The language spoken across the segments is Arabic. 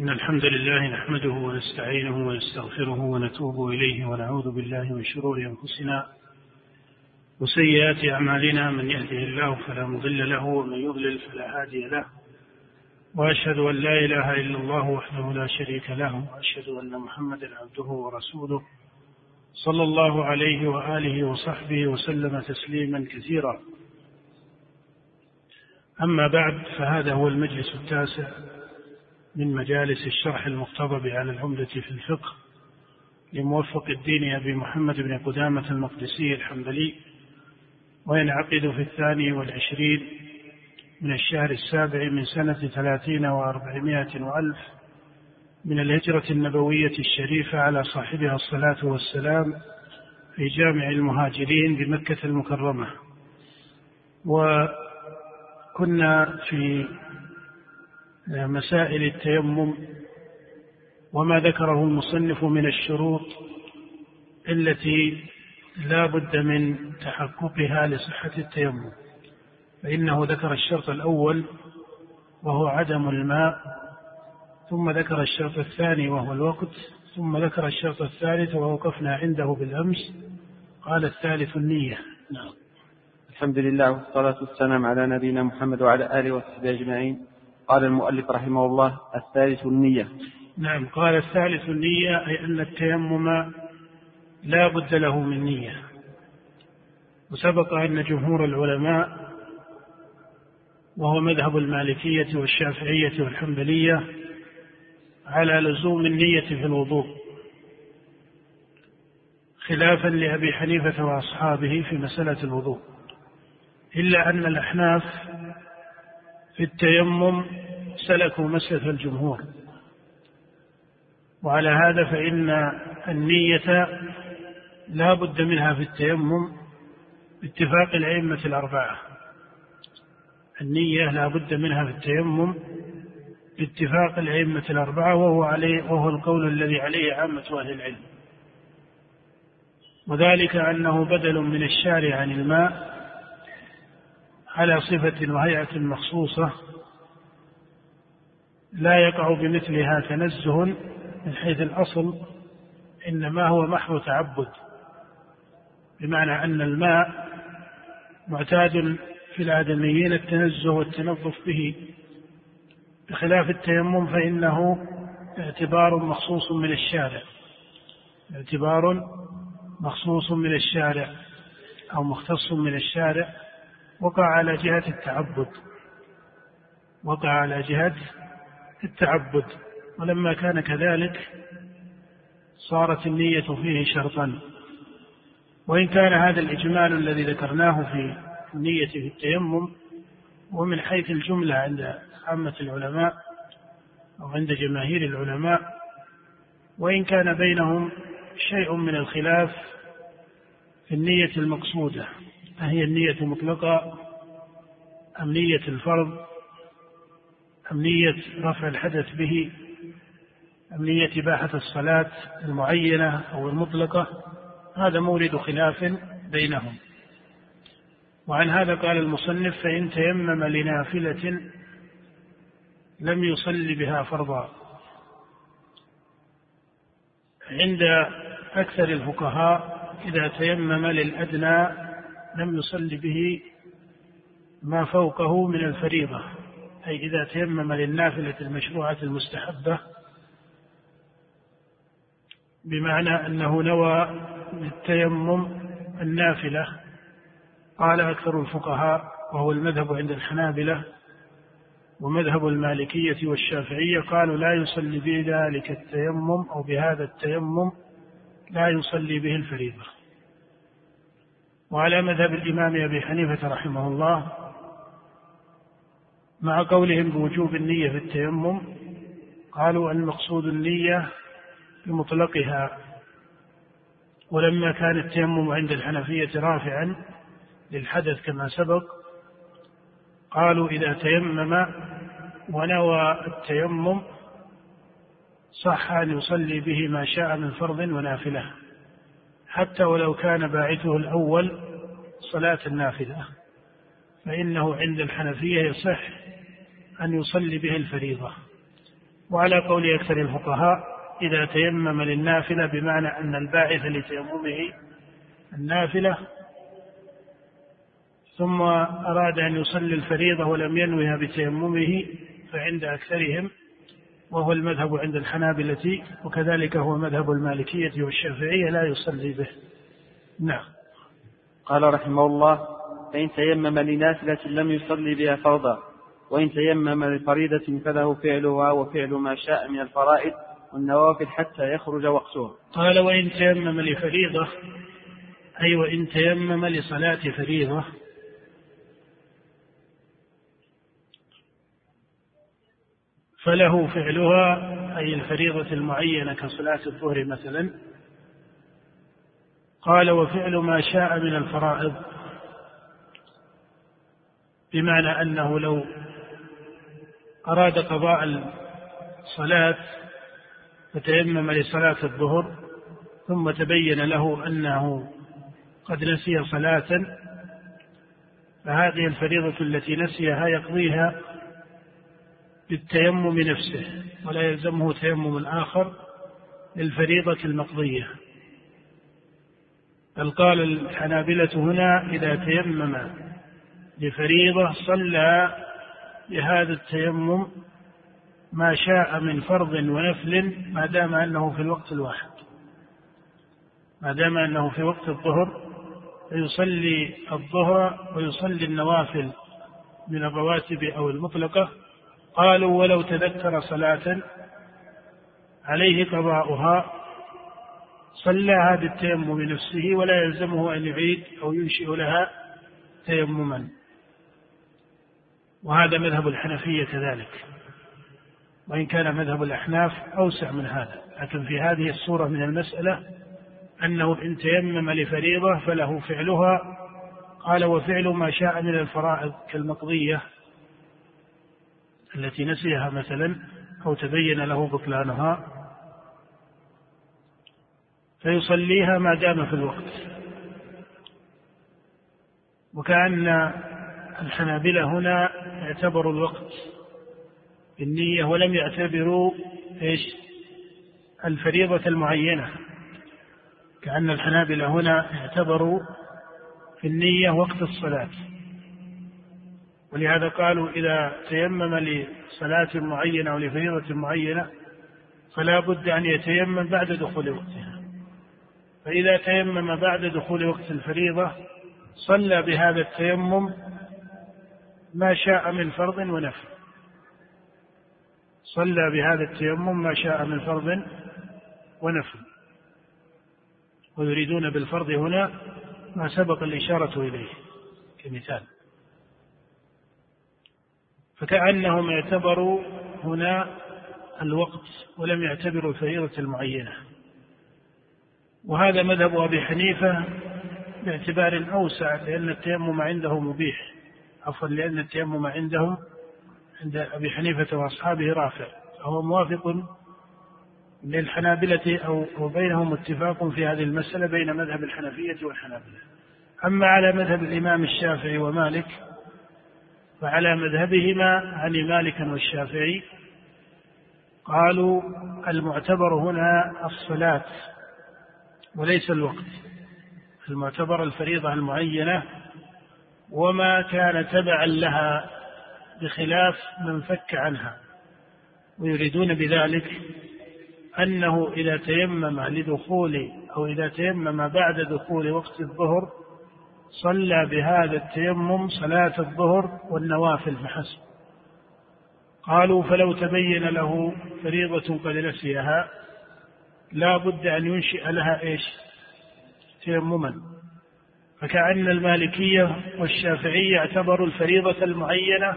إن الحمد لله نحمده ونستعينه ونستغفره ونتوب إليه ونعوذ بالله من شرور أنفسنا وسيئات أعمالنا. من يهده الله فلا مضل له ومن يضلل فلا هادي له. وأشهد أن لا إله إلا الله وحده لا شريك له وأشهد أن محمدا عبده ورسوله صلى الله عليه وآله وصحبه وسلم تسليما كثيرا. أما بعد فهذا هو المجلس التاسع من مجالس الشرح المقتضب على العمدة في الفقه لموفق الدين أبي محمد بن قدامة المقدسي الحنبلي وينعقد في الثاني والعشرين من الشهر السابع من سنة ثلاثين وأربعمائة وألف من الهجرة النبوية الشريفة على صاحبها الصلاة والسلام في جامع المهاجرين بمكة المكرمة. وكنا في مسائل التيمم وما ذكره المصنف من الشروط التي لا بد من تحققها لصحة التيمم فإنه ذكر الشرط الأول وهو عدم الماء ثم ذكر الشرط الثاني وهو الوقت ثم ذكر الشرط الثالث ووقفنا عنده بالأمس قال الثالث النية. نعم. الحمد لله والصلاة والسلام على نبينا محمد وعلى آله وصحبه أجمعين. قال المؤلف رحمه الله الثالث النية. نعم قال الثالث النية أي أن التيمم لا بد له من نية. وسبق أن جمهور العلماء وهو مذهب المالكية والشافعية والحنبلية على لزوم النية في الوضوء خلافا لأبي حنيفة وأصحابه في مسألة الوضوء. إلا أن الأحناف في التيمم سلكوا مسلك الجمهور. وعلى هذا فإن النية لا بد منها في التيمم باتفاق الأئمة الأربعة. النية لا بد منها في التيمم باتفاق الأئمة الأربعة وهو عليه وهو القول الذي عليه عامة أهل العلم. وذلك أنه بدل من الشارع عن الماء على صفة وهيئة مخصوصة لا يقع بمثلها تنزه من حيث الأصل إنما هو محض تعبد بمعنى أن الماء معتاد في الآدميين التنزه والتنظف به. بخلاف التيمم فإنه اعتبار مخصوص من الشارع اعتبار مخصوص من الشارع أو مختص من الشارع. وقع على جهة التعبد. وقع على جهة التعبد. ولما كان كذلك صارت النية فيه شرطا. وإن كان هذا الإجمال الذي ذكرناه في النية في التيمم ومن حيث الجملة عند عامة العلماء أو عند جماهير العلماء وإن كان بينهم شيء من الخلاف في النية المقصودة. أهي النية مطلقة أم نية الفرض؟ أم نية رفع الحدث به؟ أم نية إباحة الصلاة المعينة أو المطلقة؟ هذا مورد خلاف بينهم. وعن هذا قال المصنف فإن تيمم لنافلة لم يصل بها فرضا. عند أكثر الفقهاء إذا تيمم للأدنى لم يصل به ما فوقه من الفريضة. أي إذا تيمم للنافلة المشروعة المستحبة بمعنى أنه نوى للتيمم النافلة. قال أكثر الفقهاء وهو المذهب عند الحنابلة ومذهب المالكية والشافعية قالوا لا يصلي بذلك التيمم أو بهذا التيمم لا يصلي به الفريضة. وعلى مذهب الإمام أبي حنيفة رحمه الله مع قولهم بوجوب النية في التيمم قالوا المقصود النية بمطلقها. ولما كان التيمم عند الحنفية رافعا للحدث كما سبق قالوا إذا تيمم ونوى التيمم صح أن يصلي به ما شاء من فرض ونافلة. حتى ولو كان باعثه الأول صلاة النافلة. فإنه عند الحنفية يصح أن يصلي به الفريضة. وعلى قول أكثر الفقهاء إذا تيمم للنافلة بمعنى أن الباعث لتيممه النافلة ثم أراد أن يصلي الفريضة ولم ينوها بتيممه فعند أكثرهم وهو المذهب عند الحنابلة وكذلك هو مذهب المالكية والشافعية لا يصلي به. نعم. قال رحمه الله فإن تيمم لنافلة لم يصلي بها فرضا وإن تيمم لفريضة فله فعلها وفعل ما شاء من الفرائض والنوافل حتى يخرج وقتها. قال وإن تيمم لفريضة أي وإن تيمم لصلاة فريضة فله فعلها أي الفريضة المعينة كصلاة الظهر مثلا. قال وفعل ما شاء من الفرائض بمعنى أنه لو أراد قضاء الصلاة فتيمم لصلاة الظهر ثم تبين له أنه قد نسي صلاة فهذه الفريضة التي نسيها يقضيها بالتيمم نفسه ولا يلزمه تيمم آخر للفريضة المقضية. بل قال الحنابلة هنا إذا تيمم لفريضة صلى بهذا التيمم ما شاء من فرض ونفل ما دام أنه في الوقت الواحد. ما دام أنه في وقت الظهر فيصلي الظهر ويصلي النوافل من الرواتب أو المطلقة قالوا ولو تذكر صلاة عليه قضاؤها صلاها بالتيمم نفسه ولا يلزمه أن يعيد أو ينشئ لها تيمما. وهذا مذهب الحنفية كذلك. وإن كان مذهب الأحناف أوسع من هذا. لكن في هذه الصورة من المسألة أنه إن تيمم لفريضة فله فعلها. قال وفعل ما شاء من الفرائض كالمقضية. التي نسيها مثلا أو تبين له بطلانها فيصليها ما دام في الوقت. وكأن الحنابلة هنا اعتبروا الوقت بالنية ولم يعتبروا إيش؟ الفريضة المعينة. كأن الحنابلة هنا اعتبروا في النية وقت الصلاة. ولهذا قالوا إذا تيمم لصلاة معينة أو لفريضة معينة فلا بد أن يتيمم بعد دخول وقتها. فإذا تيمم بعد دخول وقت الفريضة صلى بهذا التيمم ما شاء من فرض ونفل صلى بهذا التيمم ما شاء من فرض ونفل ويريدون بالفرض هنا ما سبق الإشارة إليه كمثال. فكأنهم اعتبروا هنا الوقت ولم يعتبروا الفريضة المعينة. وهذا مذهب أبي حنيفة باعتبار أوسع لأن التيمم عنده مبيح. عفوا لأن التيمم عندهم عند أبي حنيفة وأصحابه رافع. فهو موافق للحنابلة أو بينهم اتفاق في هذه المسألة بين مذهب الحنفية والحنابلة. أما على مذهب الإمام الشافعي ومالك فعلى مذهبهما عن مالك والشافعي قالوا المعتبر هنا الصلاة وليس الوقت المعتبر الفريضة المعينة وما كان تبعا لها بخلاف من فك عنها ويريدون بذلك أنه إذا تيمم لدخول أو إذا تيمم بعد دخول وقت الظهر صلى بهذا التيمم صلاة الظهر والنوافل فحسب قالوا فلو تبين له فريضة قد نسيها لا بد أن ينشئ لها إيش تيمما فكأن المالكية والشافعية اعتبروا الفريضة المعينة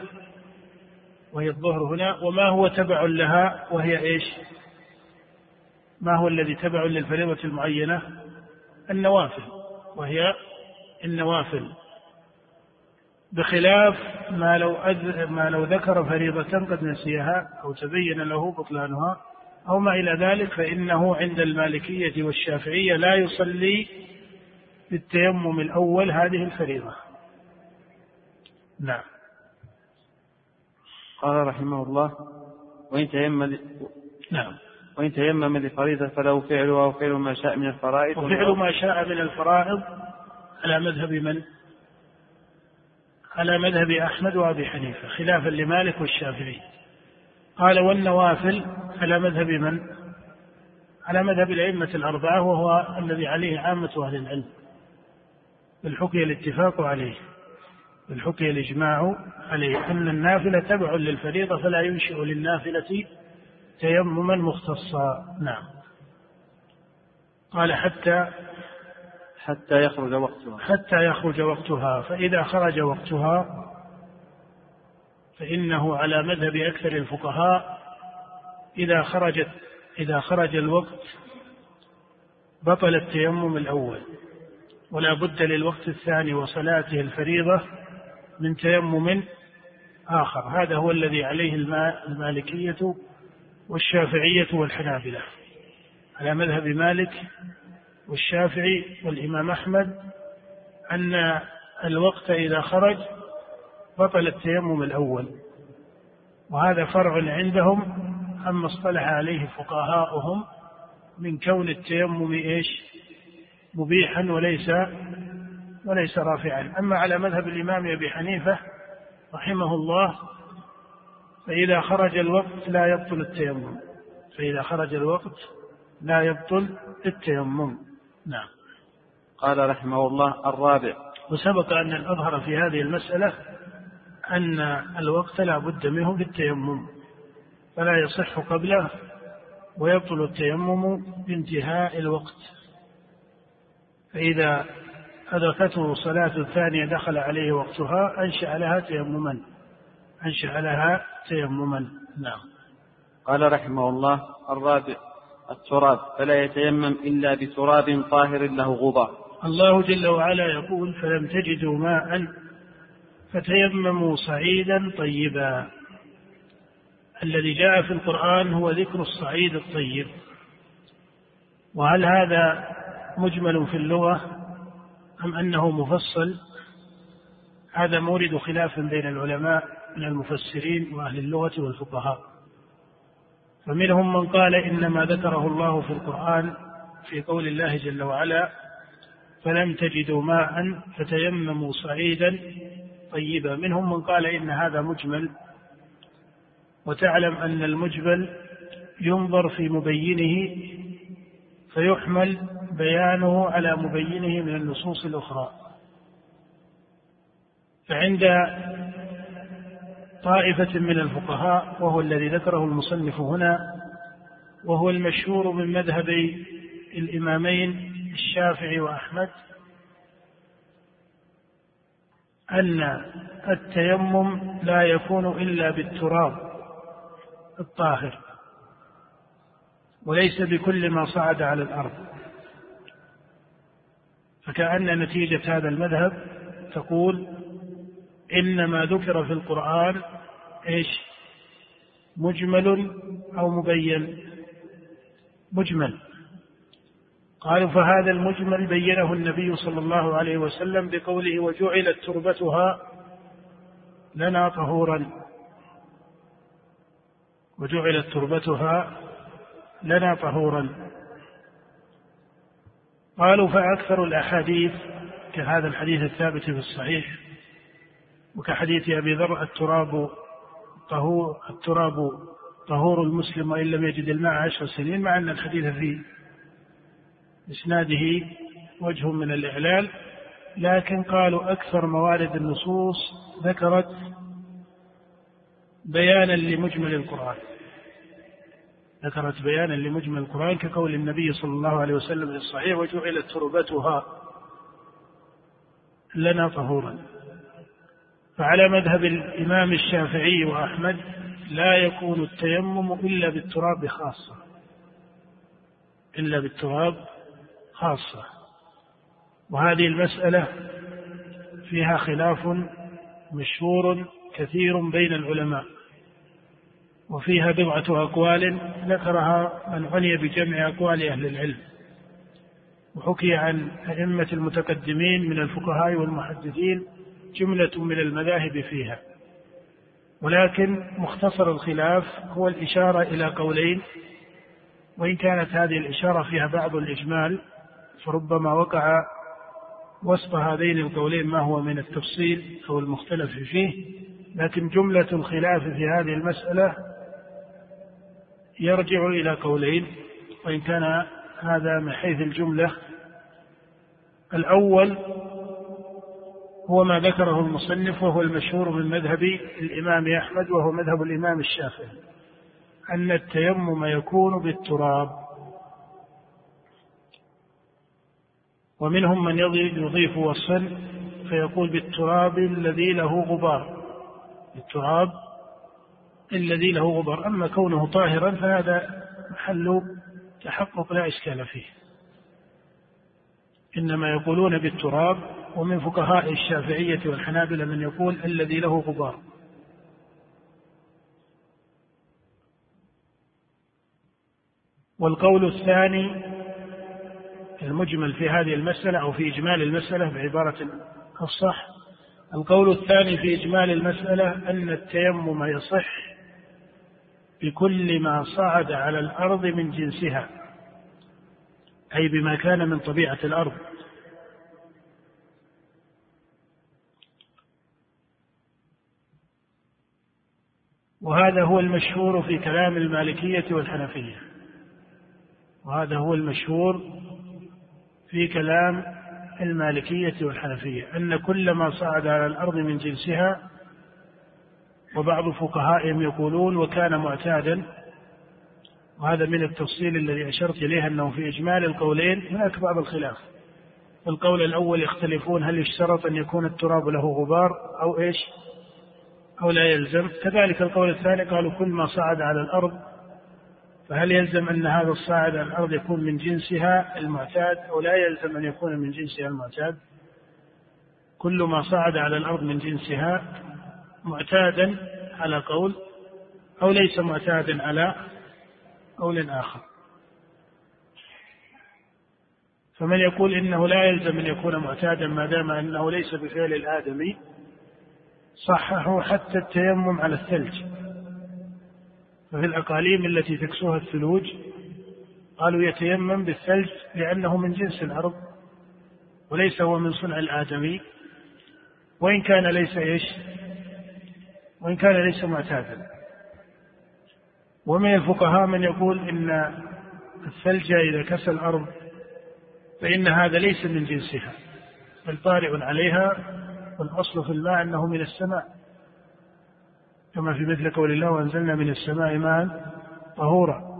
وهي الظهر هنا وما هو تبع لها وهي إيش؟ ما هو الذي تبع للفريضة المعينة؟ النوافل وهي النوافل بخلاف ما لو أذ... ما لو ذكر فريضة قد نسيها أو تبين له بطلانها أو ما إلى ذلك فإنه عند المالكية والشافعية لا يصلي بالتيمم الأول هذه الفريضة. نعم. قال رحمه الله وإن تيمم نعم. وإن تيمم لفريضة فله فعلها وفعل ما شاء من الفرائض وفعل ما شاء من الفرائض على مذهب من؟ على مذهب أحمد وأبي حنيفة خلافا لمالك والشافعي. قال والنوافل على مذهب من؟ على مذهب الأئمة الأربعة وهو الذي عليه عامة أهل العلم. بل حكي الاتفاق عليه. بل حكي الإجماع عليه. أن النافلة تبع للفريضة فلا ينشئ للنافلة تيمما مختصا. نعم. قال حتى حتى يخرج وقتها. حتى يخرج وقتها. فإذا خرج وقتها فإنه على مذهب أكثر الفقهاء إذا خرجت إذا خرج الوقت بطل التيمم الأول ولا بد للوقت الثاني وصلاته الفريضة من تيمم آخر. هذا هو الذي عليه المالكية والشافعية والحنابلة. على مذهب مالك والشافعي والإمام أحمد أن الوقت إذا خرج بطل التيمم الأول. وهذا فرع عندهم عما اصطلح عليه فقهاؤهم من كون التيمم إيش؟ مبيحا وليس وليس رافعا، أما على مذهب الإمام أبي حنيفة رحمه الله فإذا خرج الوقت لا يبطل التيمم. فإذا خرج الوقت لا يبطل التيمم. نعم. قال رحمه الله الرابع. وسبق أن الأظهر في هذه المسألة أن الوقت لا بد منه في التيمم فلا يصح قبله ويبطل التيمم بانتهاء الوقت. فإذا أدركته صلاة ثانية دخل عليه وقتها أنشأ لها تيمما. أنشأ لها تيمما. نعم. قال رحمه الله الرابع. التراب فلا يتيمم إلا بتراب طاهر له غبار. الله جل وعلا يقول فلم تجدوا ماء فتيمموا صعيدا طيبا. الذي جاء في القرآن هو ذكر الصعيد الطيب. وهل هذا مجمل في اللغة أم أنه مفصل؟ هذا مورد خلاف بين العلماء من المفسرين وأهل اللغة والفقهاء. فمنهم من قال إنما ذكره الله في القرآن في قول الله جل وعلا فلم تجدوا ماء فتيمموا صعيدا طيبا. منهم من قال إن هذا مجمل وتعلم أن المجمل ينظر في مبينه فيحمل بيانه على مبينه من النصوص الأخرى. فعند طائفة من الفقهاء وهو الذي ذكره المصنف هنا وهو المشهور من مذهبي الإمامين الشافعي وأحمد أن التيمم لا يكون إلا بالتراب الطاهر وليس بكل ما صعد على الأرض. فكأن نتيجة هذا المذهب تقول إن ما ذكر في القرآن إيش؟ مجمل أو مبين؟ مجمل. قالوا فهذا المجمل بينه النبي صلى الله عليه وسلم بقوله وجعلت تربتها لنا طهورا. وجعلت تربتها لنا طهورا. قالوا فأكثر الأحاديث كهذا الحديث الثابت في الصحيح وكحديث أبي ذر التراب طهور التراب طهور المسلم وإن لم يجد الماء عشر سنين مع أن الحديث في إسناده وجه من الإعلال لكن قالوا أكثر موارد النصوص ذكرت بيانا لمجمل القرآن. ذكرت بيانا لمجمل القرآن كقول النبي صلى الله عليه وسلم في الصحيح وجعلت تربتها لنا طهورا. فعلى مذهب الإمام الشافعي وأحمد لا يكون التيمم إلا بالتراب خاصة. إلا بالتراب خاصة. وهذه المسألة فيها خلاف مشهور كثير بين العلماء. وفيها بضعة أقوال ذكرها من عني بجمع أقوال أهل العلم. وحكي عن أئمة المتقدمين من الفقهاء والمحدثين جملة من المذاهب فيها. ولكن مختصر الخلاف هو الإشارة إلى قولين وإن كانت هذه الإشارة فيها بعض الإجمال فربما وقع وسط هذين القولين ما هو من التفصيل أو المختلف فيه لكن جملة الخلاف في هذه المسألة يرجع إلى قولين وإن كان هذا من حيث الجملة الأول هو ما ذكره المصنف وهو المشهور من مذهب الإمام أحمد وهو مذهب الإمام الشافعي أن التيمم يكون بالتراب. ومنهم من يضيف وصفا فيقول بالتراب الذي له غبار. بالتراب الذي له غبار. أما كونه طاهرا فهذا محل تحقق لا إشكال فيه. إنما يقولون بالتراب ومن فقهاء الشافعية والحنابلة من يقول الذي له غبار. والقول الثاني المجمل في هذه المسألة أو في إجمال المسألة بعبارة الصح. القول الثاني في إجمال المسألة أن التيمم يصح بكل ما صعد على الأرض من جنسها أي بما كان من طبيعة الأرض. وهذا هو المشهور في كلام المالكية والحنفية. وهذا هو المشهور في كلام المالكية والحنفية. أن كل ما صعد على الأرض من جنسها وبعض فقهائهم يقولون وكان معتادا وهذا من التفصيل الذي أشرت إليه أنه في إجمال القولين هناك بعض الخلاف. القول الأول يختلفون هل يشترط أن يكون التراب له غبار أو إيش؟ أو لا يلزم. كذلك القول الثاني قالوا كل ما صعد على الأرض فهل يلزم أن هذا الصاعد على الأرض يكون من جنسها المعتاد أو لا يلزم أن يكون من جنسها المعتاد؟ كل ما صعد على الأرض من جنسها معتادا على قول أو ليس معتادا على قول آخر. فمن يقول إنه لا يلزم أن يكون معتادا ما دام أنه ليس بفعل الآدمي صححوا حتى التيمم على الثلج. ففي الأقاليم التي تكسوها الثلوج قالوا يتيمم بالثلج لأنه من جنس الأرض وليس هو من صنع الآدمي. وإن كان ليس إيش؟ وإن كان ليس معتادا. ومن الفقهاء من يقول إن الثلج إذا كسى الأرض فإن هذا ليس من جنسها بل طارئ عليها والأصل في الماء أنه من السماء كما في مثل قول الله وأنزلنا من السماء ماء طهورا.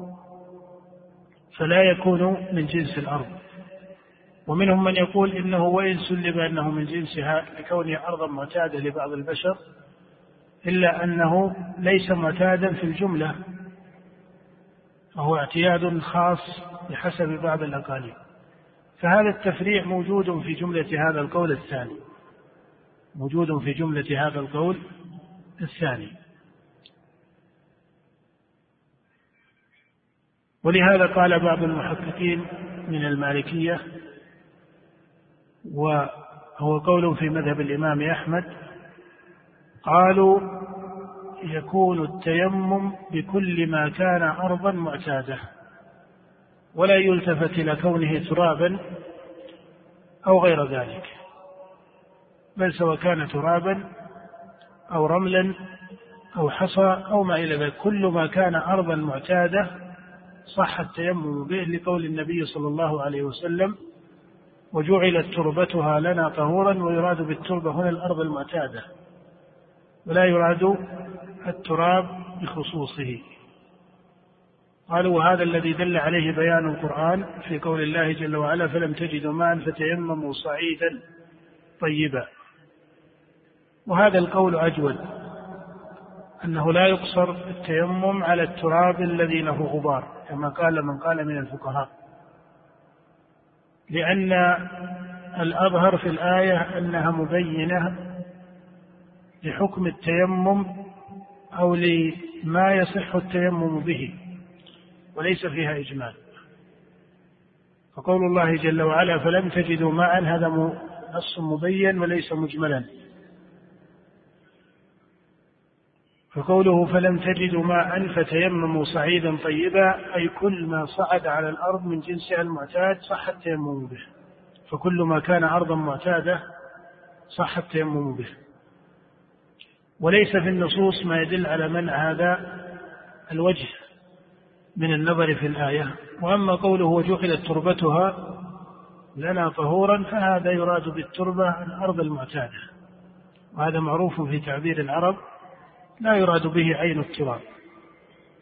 فلا يكون من جنس الأرض. ومنهم من يقول إنه وإن سلم أنه من جنسها لكونه أرضا معتادة لبعض البشر إلا أنه ليس معتادا في الجملة فهو اعتياد خاص بحسب بعض الأقاليم. فهذا التفريع موجود في جملة هذا القول الثاني. موجود في جملة هذا القول الثاني. ولهذا قال بعض المحققين من المالكية وهو قول في مذهب الإمام أحمد قالوا يكون التيمم بكل ما كان أرضا معتادة ولا يلتفت إلى كونه ترابا أو غير ذلك. بل سواء كان ترابا أو رملا أو حصى أو ما إلى ذلك. كل ما كان أرضا معتادة صح التيمم به لقول النبي صلى الله عليه وسلم وجعلت تربتها لنا طهورا ويراد بالتربة هنا الأرض المعتادة ولا يراد التراب بخصوصه. قالوا وهذا الذي دل عليه بيان القرآن في قول الله جل وعلا فلم تجدوا ماء فتيمموا صعيدا طيبا. وهذا القول أجود أنه لا يقصر التيمم على التراب الذي له غبار كما قال من قال من الفقهاء. لأن الأظهر في الآية أنها مبينة لحكم التيمم أو لما يصح التيمم به وليس فيها إجمال. فقول الله جل وعلا فلم تجدوا ماء هذا نص مبين وليس مجملا. فقوله فلم تجدوا ماء فتيمموا صعيدا طيبا أي كل ما صعد على الأرض من جنسها المعتاد صح التيمم به. فكل ما كان أرضا معتادة صح التيمم به. وليس في النصوص ما يدل على منع هذا الوجه من النظر في الآية. وأما قوله وجعلت تربتها لنا طهورا فهذا يراد بالتربة الأرض المعتادة. وهذا معروف في تعبير العرب لا يراد به عين التراب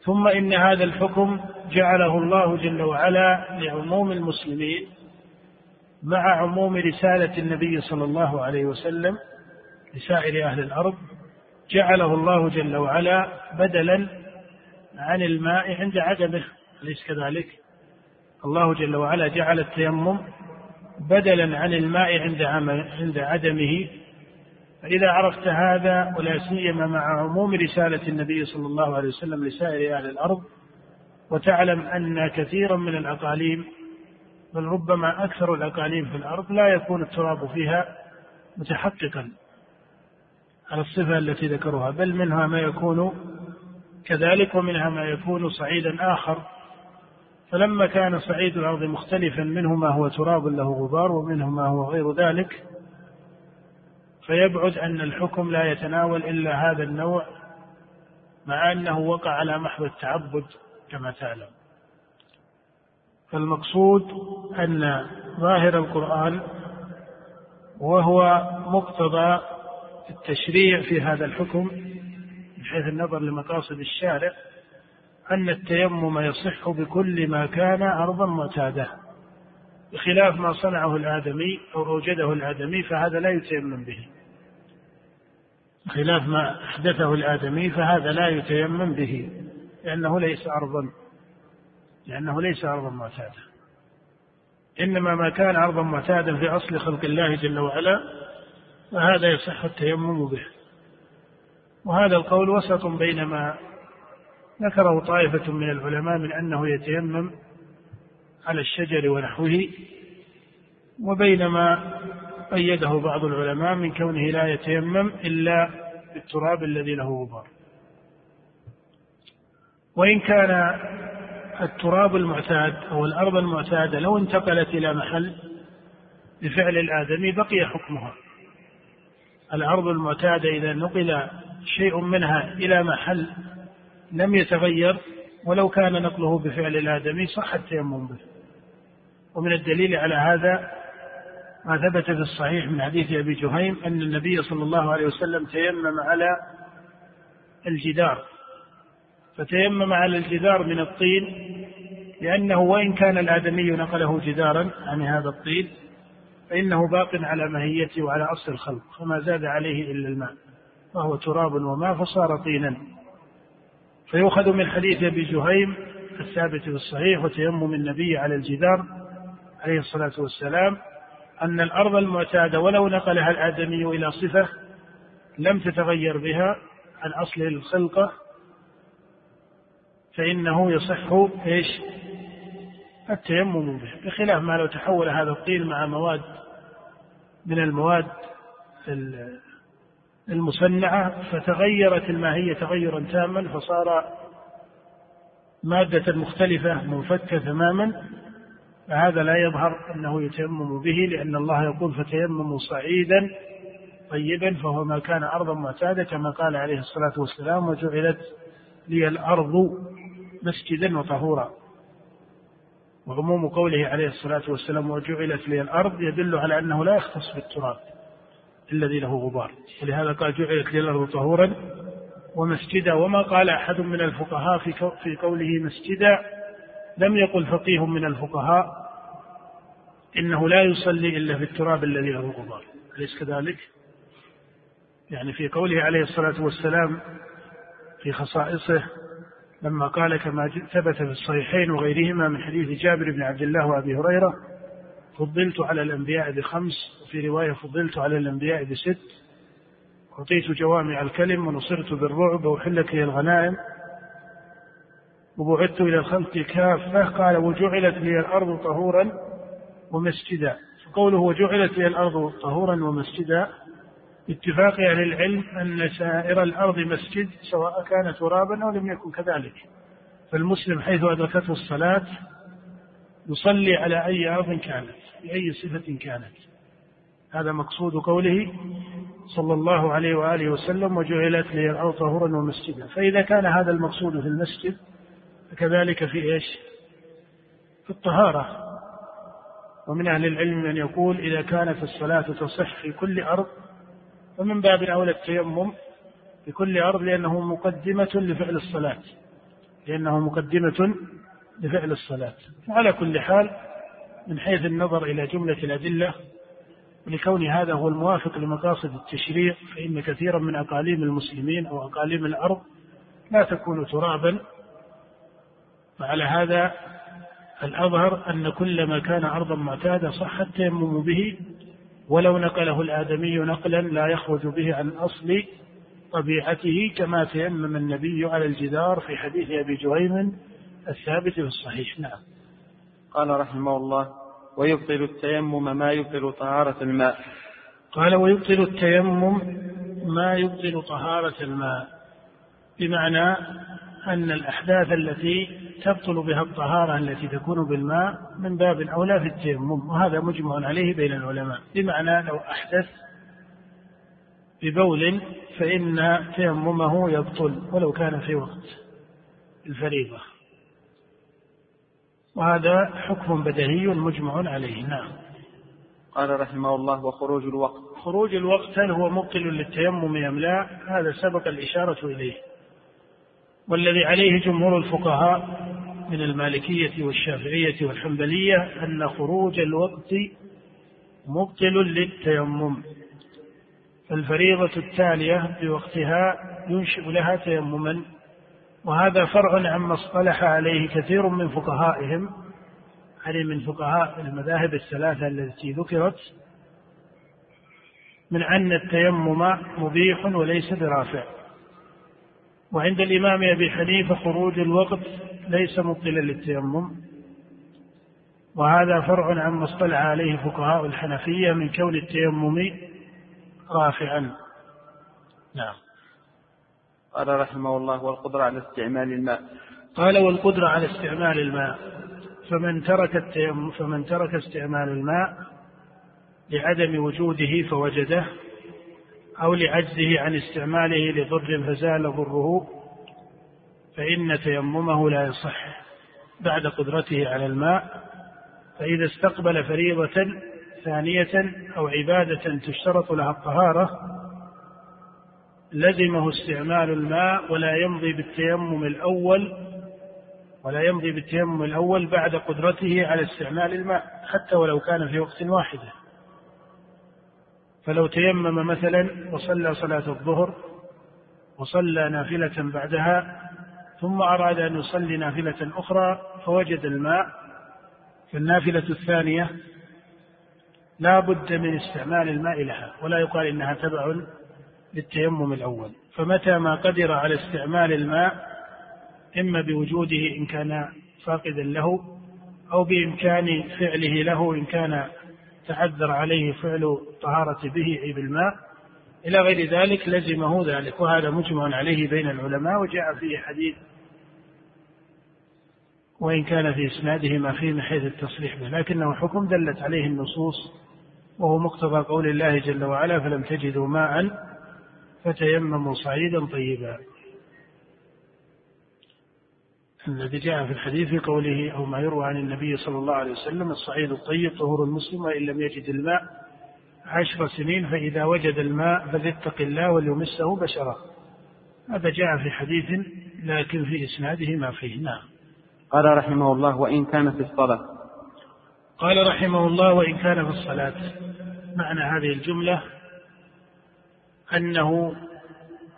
ثم إن هذا الحكم جعله الله جل وعلا لعموم المسلمين مع عموم رسالة النبي صلى الله عليه وسلم لسائر أهل الأرض جعله الله جل وعلا بدلا عن الماء عند عدمه أليس كذلك؟ الله جل وعلا جعل التيمم بدلا عن الماء عند عند عدمه فإذا عرفت هذا ولا سيما مع عموم رسالة النبي صلى الله عليه وسلم لسائر أهل الأرض وتعلم أن كثيرا من الأقاليم بل ربما أكثر الأقاليم في الأرض لا يكون التراب فيها متحققا على الصفة التي ذكروها بل منها ما يكون كذلك ومنها ما يكون صعيدا آخر. فلما كان صعيد الأرض مختلفا منه ما هو تراب له غبار ومنه ما هو غير ذلك فيبعد أن الحكم لا يتناول إلا هذا النوع مع أنه وقع على محض التعبد كما تعلم. فالمقصود أن ظاهر القرآن وهو مقتضى التشريع في هذا الحكم من حيث النظر لمقاصد الشارع أن التيمم يصح بكل ما كان أرضا معتادة بخلاف ما صنعه الآدمي أو أوجده الآدمي فهذا لا يتيمم به. خلاف ما أحدثه الآدمي فهذا لا يتيمم به لأنه ليس أرضا لأنه ليس أرضا معتادة. إنما ما كان أرضا معتادا في أصل خلق الله جل وعلا فهذا يصح التيمم به. وهذا القول وسط بين ما ذكره طائفة من العلماء من أنه يتيمم على الشجر ونحوه وبينما قيده بعض العلماء من كونه لا يتيمم إلا بالتراب الذي له غبار. وإن كان التراب المعتاد أو الأرض المعتادة لو انتقلت إلى محل بفعل الآدمي بقي حكمها. الأرض المعتادة إذا نقل شيء منها إلى محل لم يتغير ولو كان نقله بفعل الآدمي صح التيمم به. ومن الدليل على هذا ما ثبت في الصحيح من حديث أبي جهيم أن النبي صلى الله عليه وسلم تيمم على الجدار فتيمم على الجدار من الطين لأنه وإن كان الآدمي نقله جدارا عن هذا الطين فإنه باق على ماهيته وعلى أصل الخلق فما زاد عليه إلا الماء وهو تراب وماء فصار طينا. فيؤخذ من حديث أبي جهيم الثابت في الصحيح وتيمم النبي على الجدار عليه الصلاة والسلام أن الأرض المعتادة ولو نقلها الآدمي إلى صفة لم تتغير بها عن أصل الخلقة فإنه يصح إيش؟ التيمم به بخلاف ما لو تحول هذا الطين مع مواد من المواد المصنعة فتغيرت الماهية تغيرا تاما فصار مادة مختلفة منفكة تماما فهذا لا يظهر أنه يتيمم به لأن الله يقول فتيمموا صعيدا طيبا فهو ما كان أرضا معتادة كما قال عليه الصلاة والسلام وجعلت لي الأرض مسجدا وطهورا. وعموم قوله عليه الصلاة والسلام وجعلت لي الأرض يدل على أنه لا يختص بالتراب الذي له غبار. ولهذا قال جعلت لي الأرض طهورا ومسجدا. وما قال أحد من الفقهاء في قوله مسجدا لم يقل فقيه من الفقهاء إنه لا يصلي إلا في التراب الذي له غبار. أليس كذلك؟ يعني في قوله عليه الصلاة والسلام في خصائصه لما قال كما ثبت في الصحيحين وغيرهما من حديث جابر بن عبد الله وأبي هريرة فضلت على الأنبياء بخمس وفي رواية فضلت على الأنبياء بست. أعطيت جوامع الكلم ونصرت بالرعب وحلت لي الغنائم وبعثت إلى الخلق كافة. قال وجعلت لي الأرض طهورا ومسجدا. فقوله وجعلت لي الأرض طهورا ومسجدا باتفاق أهل العلم أن سائر الأرض مسجد سواء كان ترابا أو لم يكن كذلك. فالمسلم حيث أدركته الصلاة يصلي على أي أرض كانت بأي صفة كانت. هذا مقصود قوله صلى الله عليه وآله وسلم وجعلت لي الأرض طهورا ومسجدا. فإذا كان هذا المقصود في المسجد فكذلك في إيش؟ في الطهارة. ومن أهل العلم من يقول إذا كانت الصلاة تصح في كل أرض فمن باب أولى التيمم في كل أرض لأنه مقدمة لفعل الصلاة. لأنه مقدمة لفعل الصلاة. وعلى كل حال من حيث النظر إلى جملة الأدلة ولكون هذا هو الموافق لمقاصد التشريع فإن كثيرا من أقاليم المسلمين أو أقاليم الأرض لا تكون ترابا فعلى هذا الأظهر أن كل ما كان أرضا معتادة صح التيمم به ولو نقله الآدمي نقلا لا يخرج به عن أصل طبيعته كما تيمم النبي على الجدار في حديث أبي جهيم الثابت في الصحيح. نعم. قال رحمه الله ويبطل التيمم ما يبطل طهارة الماء. قال ويبطل التيمم ما يبطل طهارة الماء. بمعنى أن الأحداث التي تبطل بها الطهارة التي تكون بالماء من باب أولى في التيمم وهذا مجمع عليه بين العلماء. بمعنى لو أحدث ببول فإن تيممه يبطل ولو كان في وقت الفريضة. وهذا حكم بدهي مجمع عليه. نعم. قال رحمه الله وخروج الوقت. خروج الوقت هل هو مبطل للتيمم أم لا؟ هذا سبق الإشارة إليه. والذي عليه جمهور الفقهاء من المالكية والشافعية والحنبلية أن خروج الوقت مبطل للتيمم. فالفريضة التالية بوقتها ينشئ لها تيمما وهذا فرع عما اصطلح عليه كثير من فقهائهم يعني من فقهاء المذاهب الثلاثة التي ذكرت من أن التيمم مبيح وليس برافع. وعند الإمام أبي حنيفة خروج الوقت ليس مبطلا للتيمم. وهذا فرع عما اصطلع عليه فقهاء الحنفية من كون التيمم رافعا. نعم. قال رحمه الله والقدرة على استعمال الماء. قال والقدرة على استعمال الماء. فمن ترك التيمم فمن ترك استعمال الماء لعدم وجوده فوجده أو لعجزه عن استعماله لضر فزال ضره. فإن تيممه لا يصح. بعد قدرته على الماء فإذا استقبل فريضة ثانية أو عبادة تشترط لها الطهارة لزمه استعمال الماء ولا يمضي بالتيمم الأول ولا يمضي بالتيمم الأول بعد قدرته على استعمال الماء حتى ولو كان في وقت واحد. فلو تيمم مثلا وصلى صلاة الظهر وصلى نافلة بعدها ثم أراد أن يصلي نافلة أخرى فوجد الماء في النافلة الثانية. لا بد من استعمال الماء لها ولا يقال إنها تبع للتيمم الأول. فمتى ما قدر على استعمال الماء إما بوجوده إن كان فاقدا له أو بإمكان فعله له إن كان تعذر عليه فعل الطهارة به أي بالماء إلى غير ذلك لزمه ذلك وهذا مجمع عليه بين العلماء وجاء فيه حديث وإن كان في إسناده ما فيه من حيث التصريح به لكنه حكم دلت عليه النصوص وهو مقتضى قول الله جل وعلا فلم تجدوا ماء فتيمموا صعيدا طيبا. الذي جاء في الحديث في قوله أو ما يروى عن النبي صلى الله عليه وسلم الصعيد الطيب طهور المسلم وإن لم يجد الماء عشر سنين فإذا وجد الماء فليتق الله وليمسه بشرة. هذا جاء في حديث لكن في إسناده ما فيه. نعم. قال رحمه الله وإن كان في الصلاة. قال رحمه الله وإن كان في الصلاة. معنى هذه الجملة أنه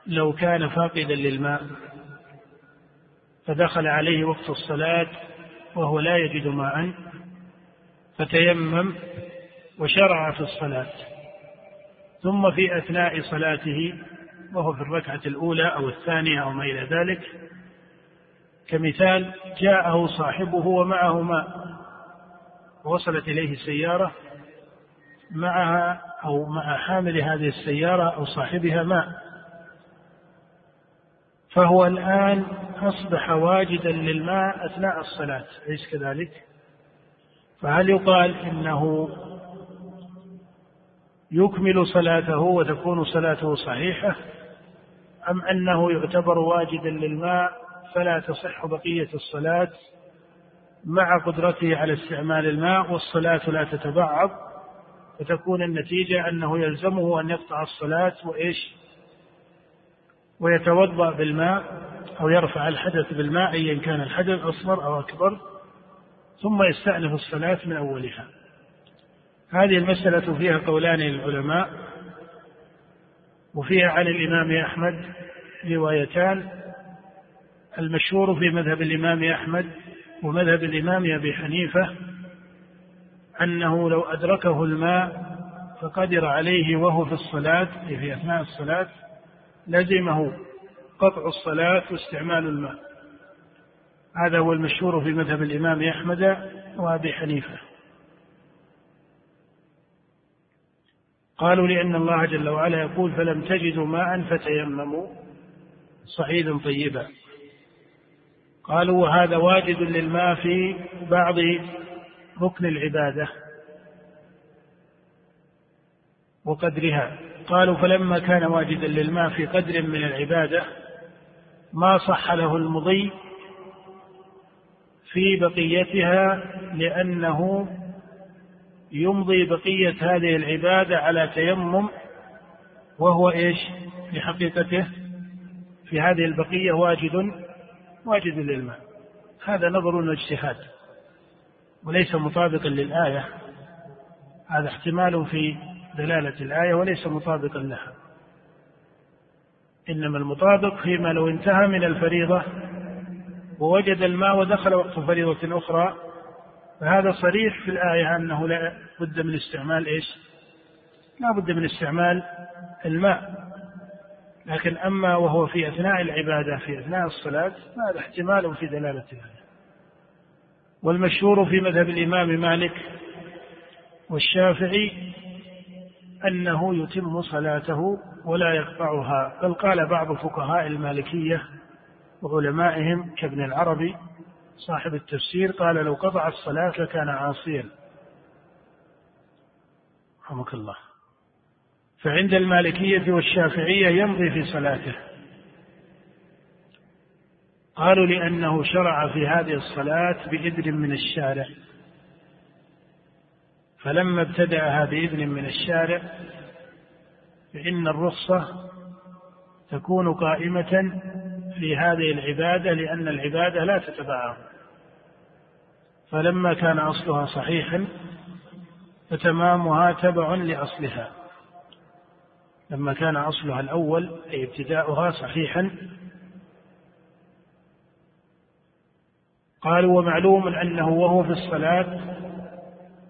لو كان فاقدا للماء فدخل عليه وقت الصلاة وهو لا يجد ماء فتيمم وشرع في الصلاة. ثم في أثناء صلاته وهو في الركعة الأولى أو الثانية أو ما إلى ذلك كمثال جاءه صاحبه ومعه ماء ووصلت إليه السيارة معها أو مع حامل هذه السيارة أو صاحبها ماء فهو الآن أصبح واجدا للماء أثناء الصلاة أليس كذلك؟ فهل يقال إنه يكمل صلاته وتكون صلاته صحيحة أم أنه يعتبر واجدا للماء فلا تصح بقية الصلاة مع قدرته على استعمال الماء والصلاة لا تتبعض فتكون النتيجة أنه يلزمه أن يقطع الصلاة وإيش؟ ويتوضأ بالماء أو يرفع الحدث بالماء أيا كان الحدث أصغر أو أكبر ثم يستأنف الصلاة من أولها. هذه المسألة فيها قولان للعلماء وفيها عن الإمام أحمد روايتان. المشهور في مذهب الإمام أحمد ومذهب الإمام أبي حنيفة أنه لو أدركه الماء فقدر عليه وهو في الصلاة أي في أثناء الصلاة لزمه قطع الصلاة واستعمال الماء. هذا هو المشهور في مذهب الإمام أحمد وأبي حنيفة. قالوا لأن الله جل وعلا يقول فلم تجدوا ماء فتيمموا. صعيدا طيبا. قالوا وهذا واجد للماء في بعض ركن العبادة وقدرها قالوا فلما كان واجدا للماء في قدر من العبادة ما صح له المضي في بقيتها لأنه يمضي بقية هذه العبادة على تيمم وهو إيش؟ في حقيقته في هذه البقية واجد واجد للماء. هذا نظر واجتهاد وليس مطابقا للآية. هذا احتمال في دلالة الآية وليس مطابقا لها. إنما المطابق فيما لو انتهى من الفريضة ووجد الماء ودخل وقت فريضة أخرى فهذا صريح في الآية أنه لا بد من استعمال إيش؟ لا بد من استعمال الماء. لكن أما وهو في أثناء العبادة في أثناء الصلاة فهذا احتمال في دلالة الآية والمشهور في مذهب الإمام مالك والشافعي أنه يتم صلاته ولا يقطعها بل قال بعض فقهاء المالكية وعلمائهم كابن العربي صاحب التفسير قال لو قطع الصلاة لكان عاصيا. رحمك الله. فعند المالكية والشافعية يمضي في صلاته. قالوا لأنه شرع في هذه الصلاة بإذن من الشارع. فلما ابتدأها بإذن من الشارع فإن الرخصة تكون قائمة في هذه العبادة لأن العبادة لا تتبعه فلما كان أصلها صحيحا فتمامها تبع لأصلها. لما كان أصلها الأول أي ابتداؤها صحيحا قالوا ومعلوم أنه وهو في الصلاة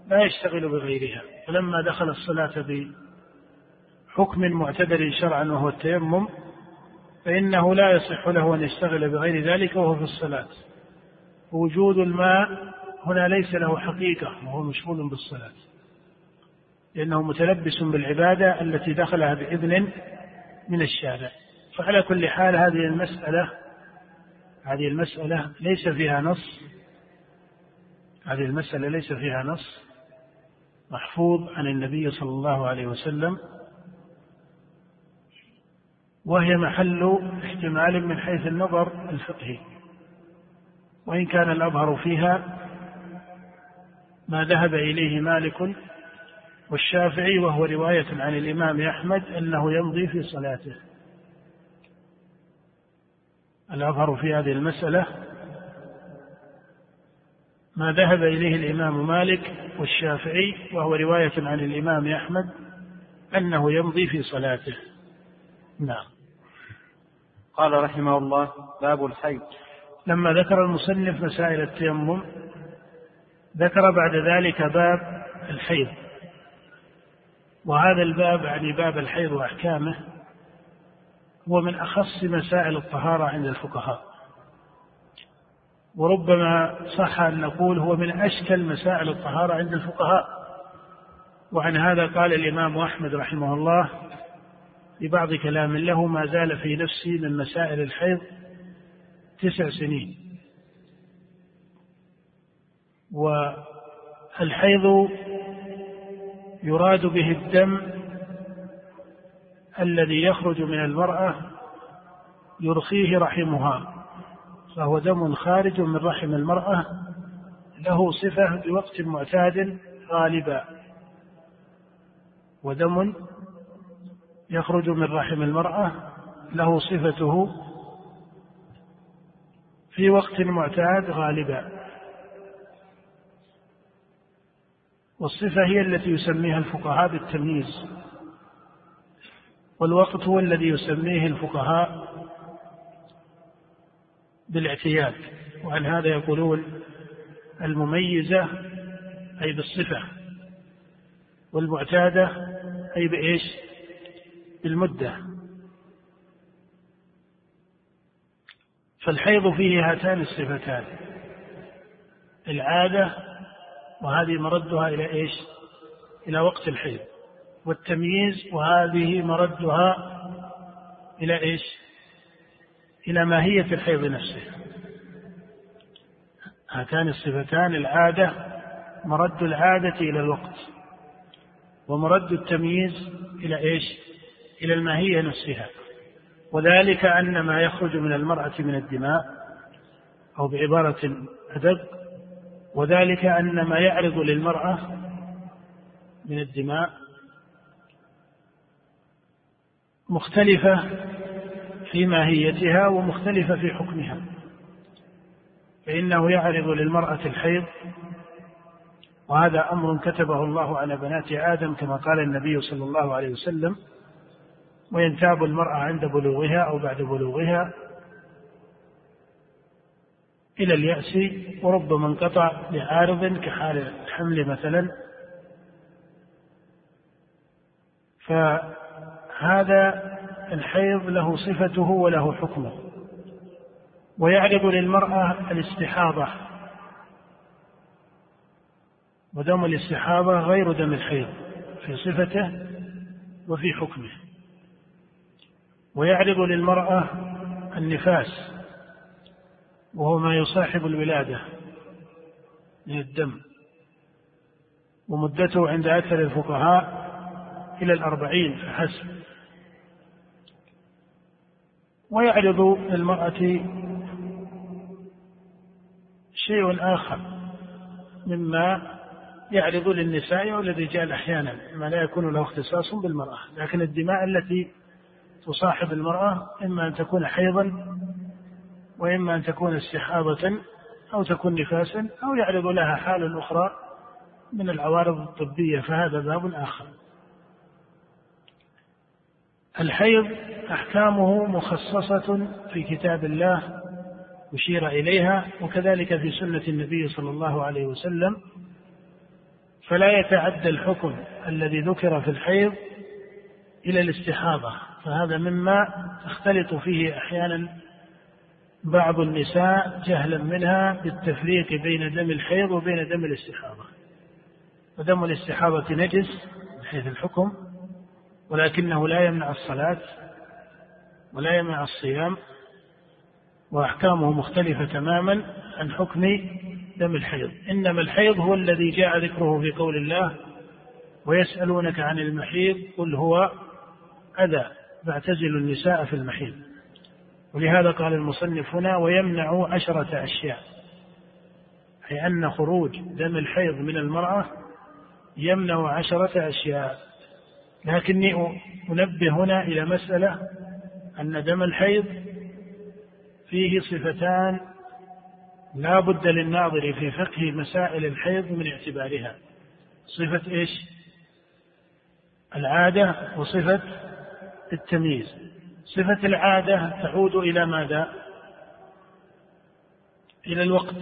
لا يشتغل بغيرها. فلما دخل الصلاة بحكم معتدل شرعا وهو التيمم فإنه لا يصح له أن يشتغل بغير ذلك وهو في الصلاة. وجود الماء هنا ليس له حقيقة وهو مشغول بالصلاة. لأنه متلبس بالعبادة التي دخلها بإذن من الشارع. فعلى كل حال هذه المسألة هذه المسألة ليس فيها نص. هذه المسألة ليس فيها نص. محفوظ عن النبي صلى الله عليه وسلم. وهي محل احتمال من حيث النظر الفقهي. وإن كان الأظهر فيها ما ذهب إليه مالك والشافعي وهو رواية عن الإمام أحمد أنه يمضي في صلاته. الأظهر في هذه المسألة ما ذهب إليه الإمام مالك والشافعي وهو رواية عن الإمام أحمد أنه يمضي في صلاته. نعم. قال رحمه الله باب الحيض. لما ذكر المصنف مسائل التيمم ذكر بعد ذلك باب الحيض. وهذا الباب يعني باب الحيض وأحكامه هو من أخص مسائل الطهارة عند الفقهاء. وربما صح أن نقول هو من أشكل مسائل الطهارة عند الفقهاء. وعن هذا قال الإمام أحمد رحمه الله في بعض كلام له ما زال في نفسي من مسائل الحيض تسع سنين. والحيض يراد به الدم الذي يخرج من المرأة يرخيه رحمها فهو دم خارج من رحم المرأة له صفة بوقت معتاد غالبا ودم يخرج من رحم المرأة له صفته في وقت معتاد غالبا. والصفة هي التي يسميها الفقهاء بالتمييز. والوقت هو الذي يسميه الفقهاء بالاعتياد. وعن هذا يقولون المميزة أي بالصفة والمعتادة أي بإيش؟ بالمدة. فالحيض فيه هاتان الصفتان العادة وهذه مردها إلى إيش؟ إلى وقت الحيض والتمييز وهذه مردها إلى إيش؟ إلى ماهية الحيض نفسه هاتان الصفتان العادة مرد العادة إلى الوقت ومرد التمييز إلى إيش؟ إلى الماهية نفسها وذلك أن ما يخرج من المرأة من الدماء أو بعبارة أدق وذلك أن ما يعرض للمرأة من الدماء مختلفة في ماهيتها ومختلفة في حكمها فإنه يعرض للمرأة الحيض وهذا أمر كتبه الله على بنات آدم كما قال النبي صلى الله عليه وسلم وينتاب المرأة عند بلوغها أو بعد بلوغها إلى اليأس وربما انقطع لعارض كحال الحمل مثلا. فهذا الحيض له صفته وله حكمه. ويعرض للمرأة الاستحاضة. ودم الاستحاضة غير دم الحيض في صفته وفي حكمه. ويعرض للمرأة النفاس. وهو ما يصاحب الولادة من الدم ومدته عند أكثر الفقهاء إلى الأربعين فحسب. ويعرض للمرأة شيء آخر مما يعرض للنساء والرجال أحيانا ما لا يكون له اختصاص بالمرأة لكن الدماء التي تصاحب المرأة إما أن تكون حيضا وإما أن تكون استحاضة أو تكون نفاسا أو يعرض لها حال أخرى من العوارض الطبية فهذا باب آخر. الحيض أحكامه مخصصة في كتاب الله أشير إليها وكذلك في سنة النبي صلى الله عليه وسلم. فلا يتعدى الحكم الذي ذكر في الحيض إلى الاستحاضة فهذا مما تختلط فيه أحيانا بعض النساء جهلا منها بالتفريق بين دم الحيض وبين دم الاستحاضة ودم الاستحاضة نجس من حيث الحكم ولكنه لا يمنع الصلاة ولا يمنع الصيام وأحكامه مختلفة تماما عن حكم دم الحيض. إنما الحيض هو الذي جاء ذكره في قول الله ويسألونك عن المحيض قل هو أذى فاعتزلوا النساء في المحيض. ولهذا قال المصنف هنا ويمنع عشرة أشياء. أي أن خروج دم الحيض من المرأة يمنع عشرة أشياء. لكني أنبه هنا إلى مسألة أن دم الحيض فيه صفتان لا بد للناظر في فقه مسائل الحيض من اعتبارها. صفة إيش؟ العادة وصفة التمييز. صفة العادة تعود إلى ماذا؟ إلى الوقت.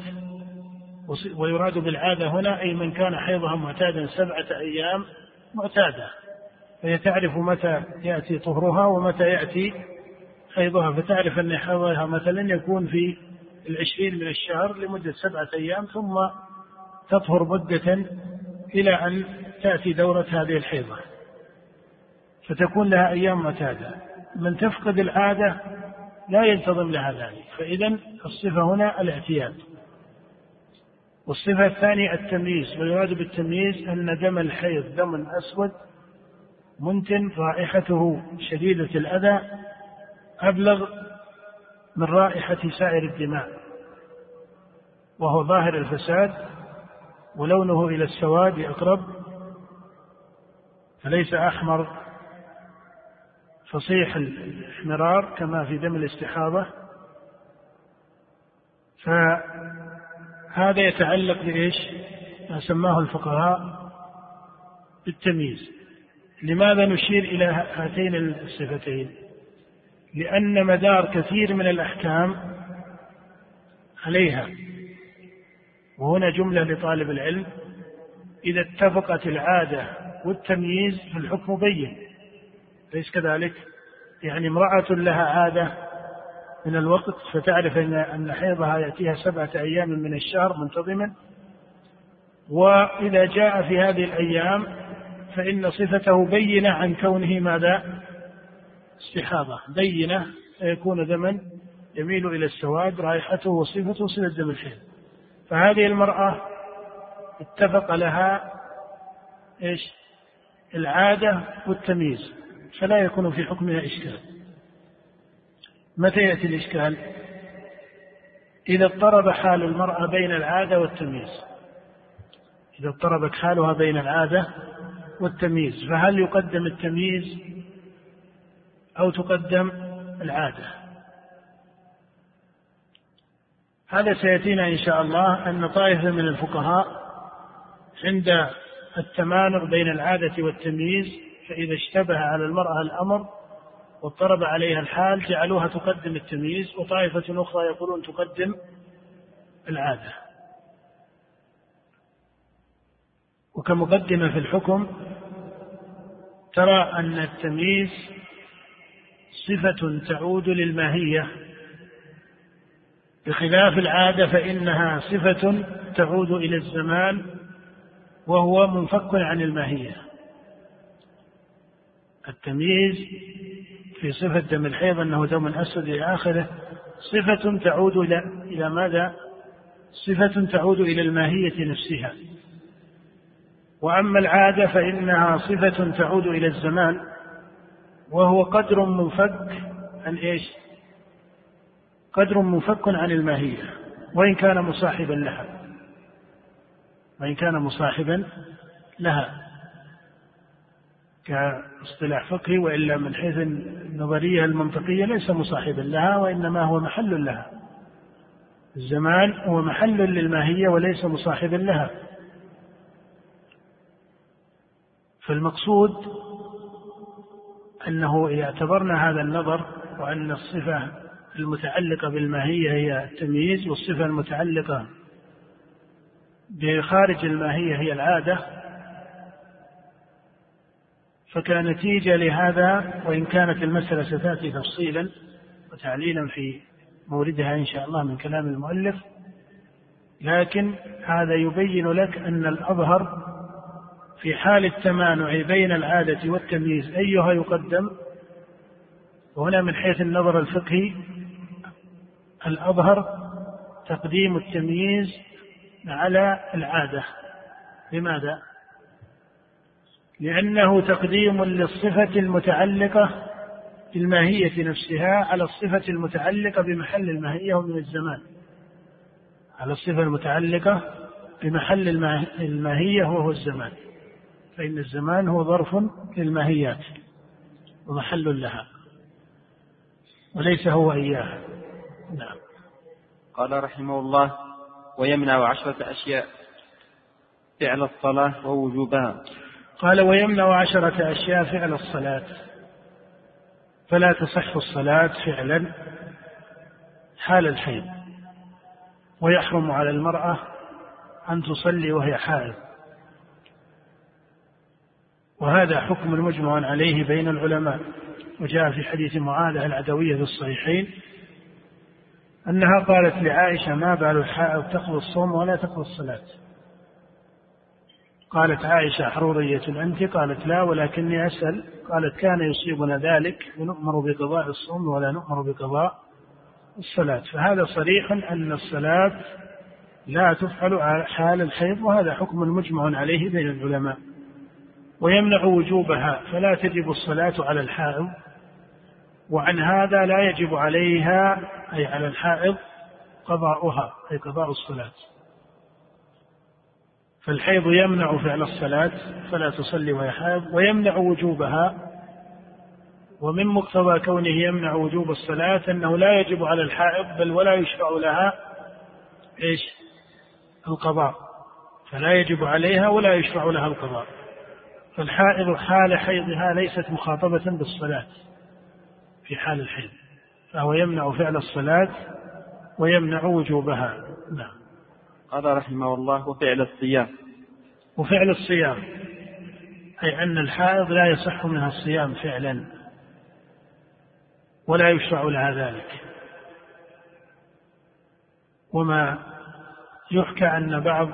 ويراد بالعادة هنا أي من كان حيضها معتادا سبعة أيام معتادة. فهي تعرف متى يأتي طهرها ومتى يأتي حيضها. فتعرف أن حيضها مثلا يكون في العشرين من الشهر لمدة سبعة أيام ثم تطهر مدة إلى أن تأتي دورة هذه الحيضة. فتكون لها أيام معتادة. من تفقد العادة لا ينتظم لها ذلك. فإذا الصفة هنا الاعتياد. والصفة الثانية التمييز ويراد بالتمييز أن دم الحيض دم أسود منتن رائحته شديدة الأذى أبلغ من رائحة سائر الدماء وهو ظاهر الفساد ولونه إلى السواد أقرب فليس أحمر فصيح الاحمرار كما في دم الاستحاضة فهذا يتعلق بإيش؟ ما سماه الفقهاء بالتمييز. لماذا نشير إلى هاتين الصفتين؟ لأن مدار كثير من الأحكام عليها. وهنا جملة لطالب العلم إذا اتفقت العادة والتمييز فالحكم بين. ليس كذلك؟ يعني امرأة لها عادة من الوقت فتعرف أن حيضها يأتيها سبعة أيام من الشهر منتظما. وإذا جاء في هذه الأيام فإن صفته بينة عن كونه ماذا؟ استحاضة. بينة فيكون دما يميل إلى السواد رائحته وصفته صفة دم الحيض. فهذه المرأة اتفق لها إيش؟ العادة والتمييز. فلا يكون في حكمها إشكال. متى يأتي الإشكال؟ إذا اضطرب حال المرأة بين العادة والتمييز. إذا اضطربت حالها بين العادة والتمييز فهل يقدم التمييز أو تقدم العادة؟ هذا سيأتينا إن شاء الله أن طائفة من الفقهاء عند التمانع بين العادة والتمييز فإذا اشتبه على المرأة الأمر واضطرب عليها الحال جعلوها تقدم التمييز وطائفة أخرى يقولون تقدم العادة. وكمقدمة في الحكم ترى أن التمييز صفة تعود للماهية. بخلاف العادة فإنها صفة تعود إلى الزمان وهو منفك عن الماهية. التمييز في صفة دم الحيض أنه دم أسود إلى آخره صفة تعود إلى إلى ماذا؟ صفة تعود إلى الماهية نفسها وأما العادة فإنها صفة تعود إلى الزمان وهو قدر منفك عن إيش؟ قدر منفك عن الماهية وإن كان مصاحبا لها وإن كان مصاحبا لها كاصطلاح فقهي وإلا من حيث النظرية المنطقية ليس مصاحبا لها وإنما هو محل لها. الزمان هو محل للماهية وليس مصاحبا لها. فالمقصود أنه إذا اعتبرنا هذا النظر وأن الصفة المتعلقة بالماهية هي التمييز والصفة المتعلقة بخارج الماهية هي العادة فكنتيجة لهذا وإن كانت المسألة ستأتي تفصيلا وتعليلا في موردها إن شاء الله من كلام المؤلف. لكن هذا يبين لك أن الأظهر في حال التمانع بين العادة والتمييز أيها يقدم. وهنا من حيث النظر الفقهي الأظهر تقديم التمييز على العادة. لماذا؟ لأنه تقديم للصفة المتعلقة بالماهية نفسها على الصفة المتعلقة بمحل الماهية ومن الزمان. على الصفة المتعلقة بمحل الماهية وهو الزمان. فإن الزمان هو ظرف للماهيات ومحل لها. وليس هو إياها. نعم. قال رحمه الله ويمنع عشرة أشياء فعل الصلاة ووجوبها. قال ويمنع عشرة أشياء فعل الصلاة. فلا تصح الصلاة فعلا حال الحيض ويحرم على المرأة أن تصلي وهي حائض. وهذا حكم مجمع عليه بين العلماء. وجاء في حديث معاذة العدوية في الصحيحين أنها قالت لعائشة ما بال الحائض تقضي الصوم ولا تقضي الصلاة. قالت عائشة حرورية أنت؟ قالت لا ولكني أسأل. قالت كان يصيبنا ذلك ونؤمر بقضاء الصوم ولا نؤمر بقضاء الصلاة. فهذا صريح أن الصلاة لا تفعل حال الحيض وهذا حكم مجمع عليه بين العلماء ويمنع وجوبها. فلا تجب الصلاة على الحائض وعن هذا لا يجب عليها أي على الحائض قضاؤها أي قضاء الصلاة. فالحيض يمنع فعل الصلاة فلا تصلي وهي حائض ويمنع وجوبها. ومن مقتضى كونه يمنع وجوب الصلاة أنه لا يجب على الحائض بل ولا يشرع لها إيش؟ القضاء. فلا يجب عليها ولا يشرع لها القضاء. فالحائض حال حيضها ليست مخاطبة بالصلاة في حال الحيض فهو يمنع فعل الصلاة ويمنع وجوبها. نعم. قال رحمه الله وفعل الصيام. وفعل الصيام. أي أن الحائض لا يصح منها الصيام فعلا. ولا يشرع لها ذلك. وما يحكى أن بعض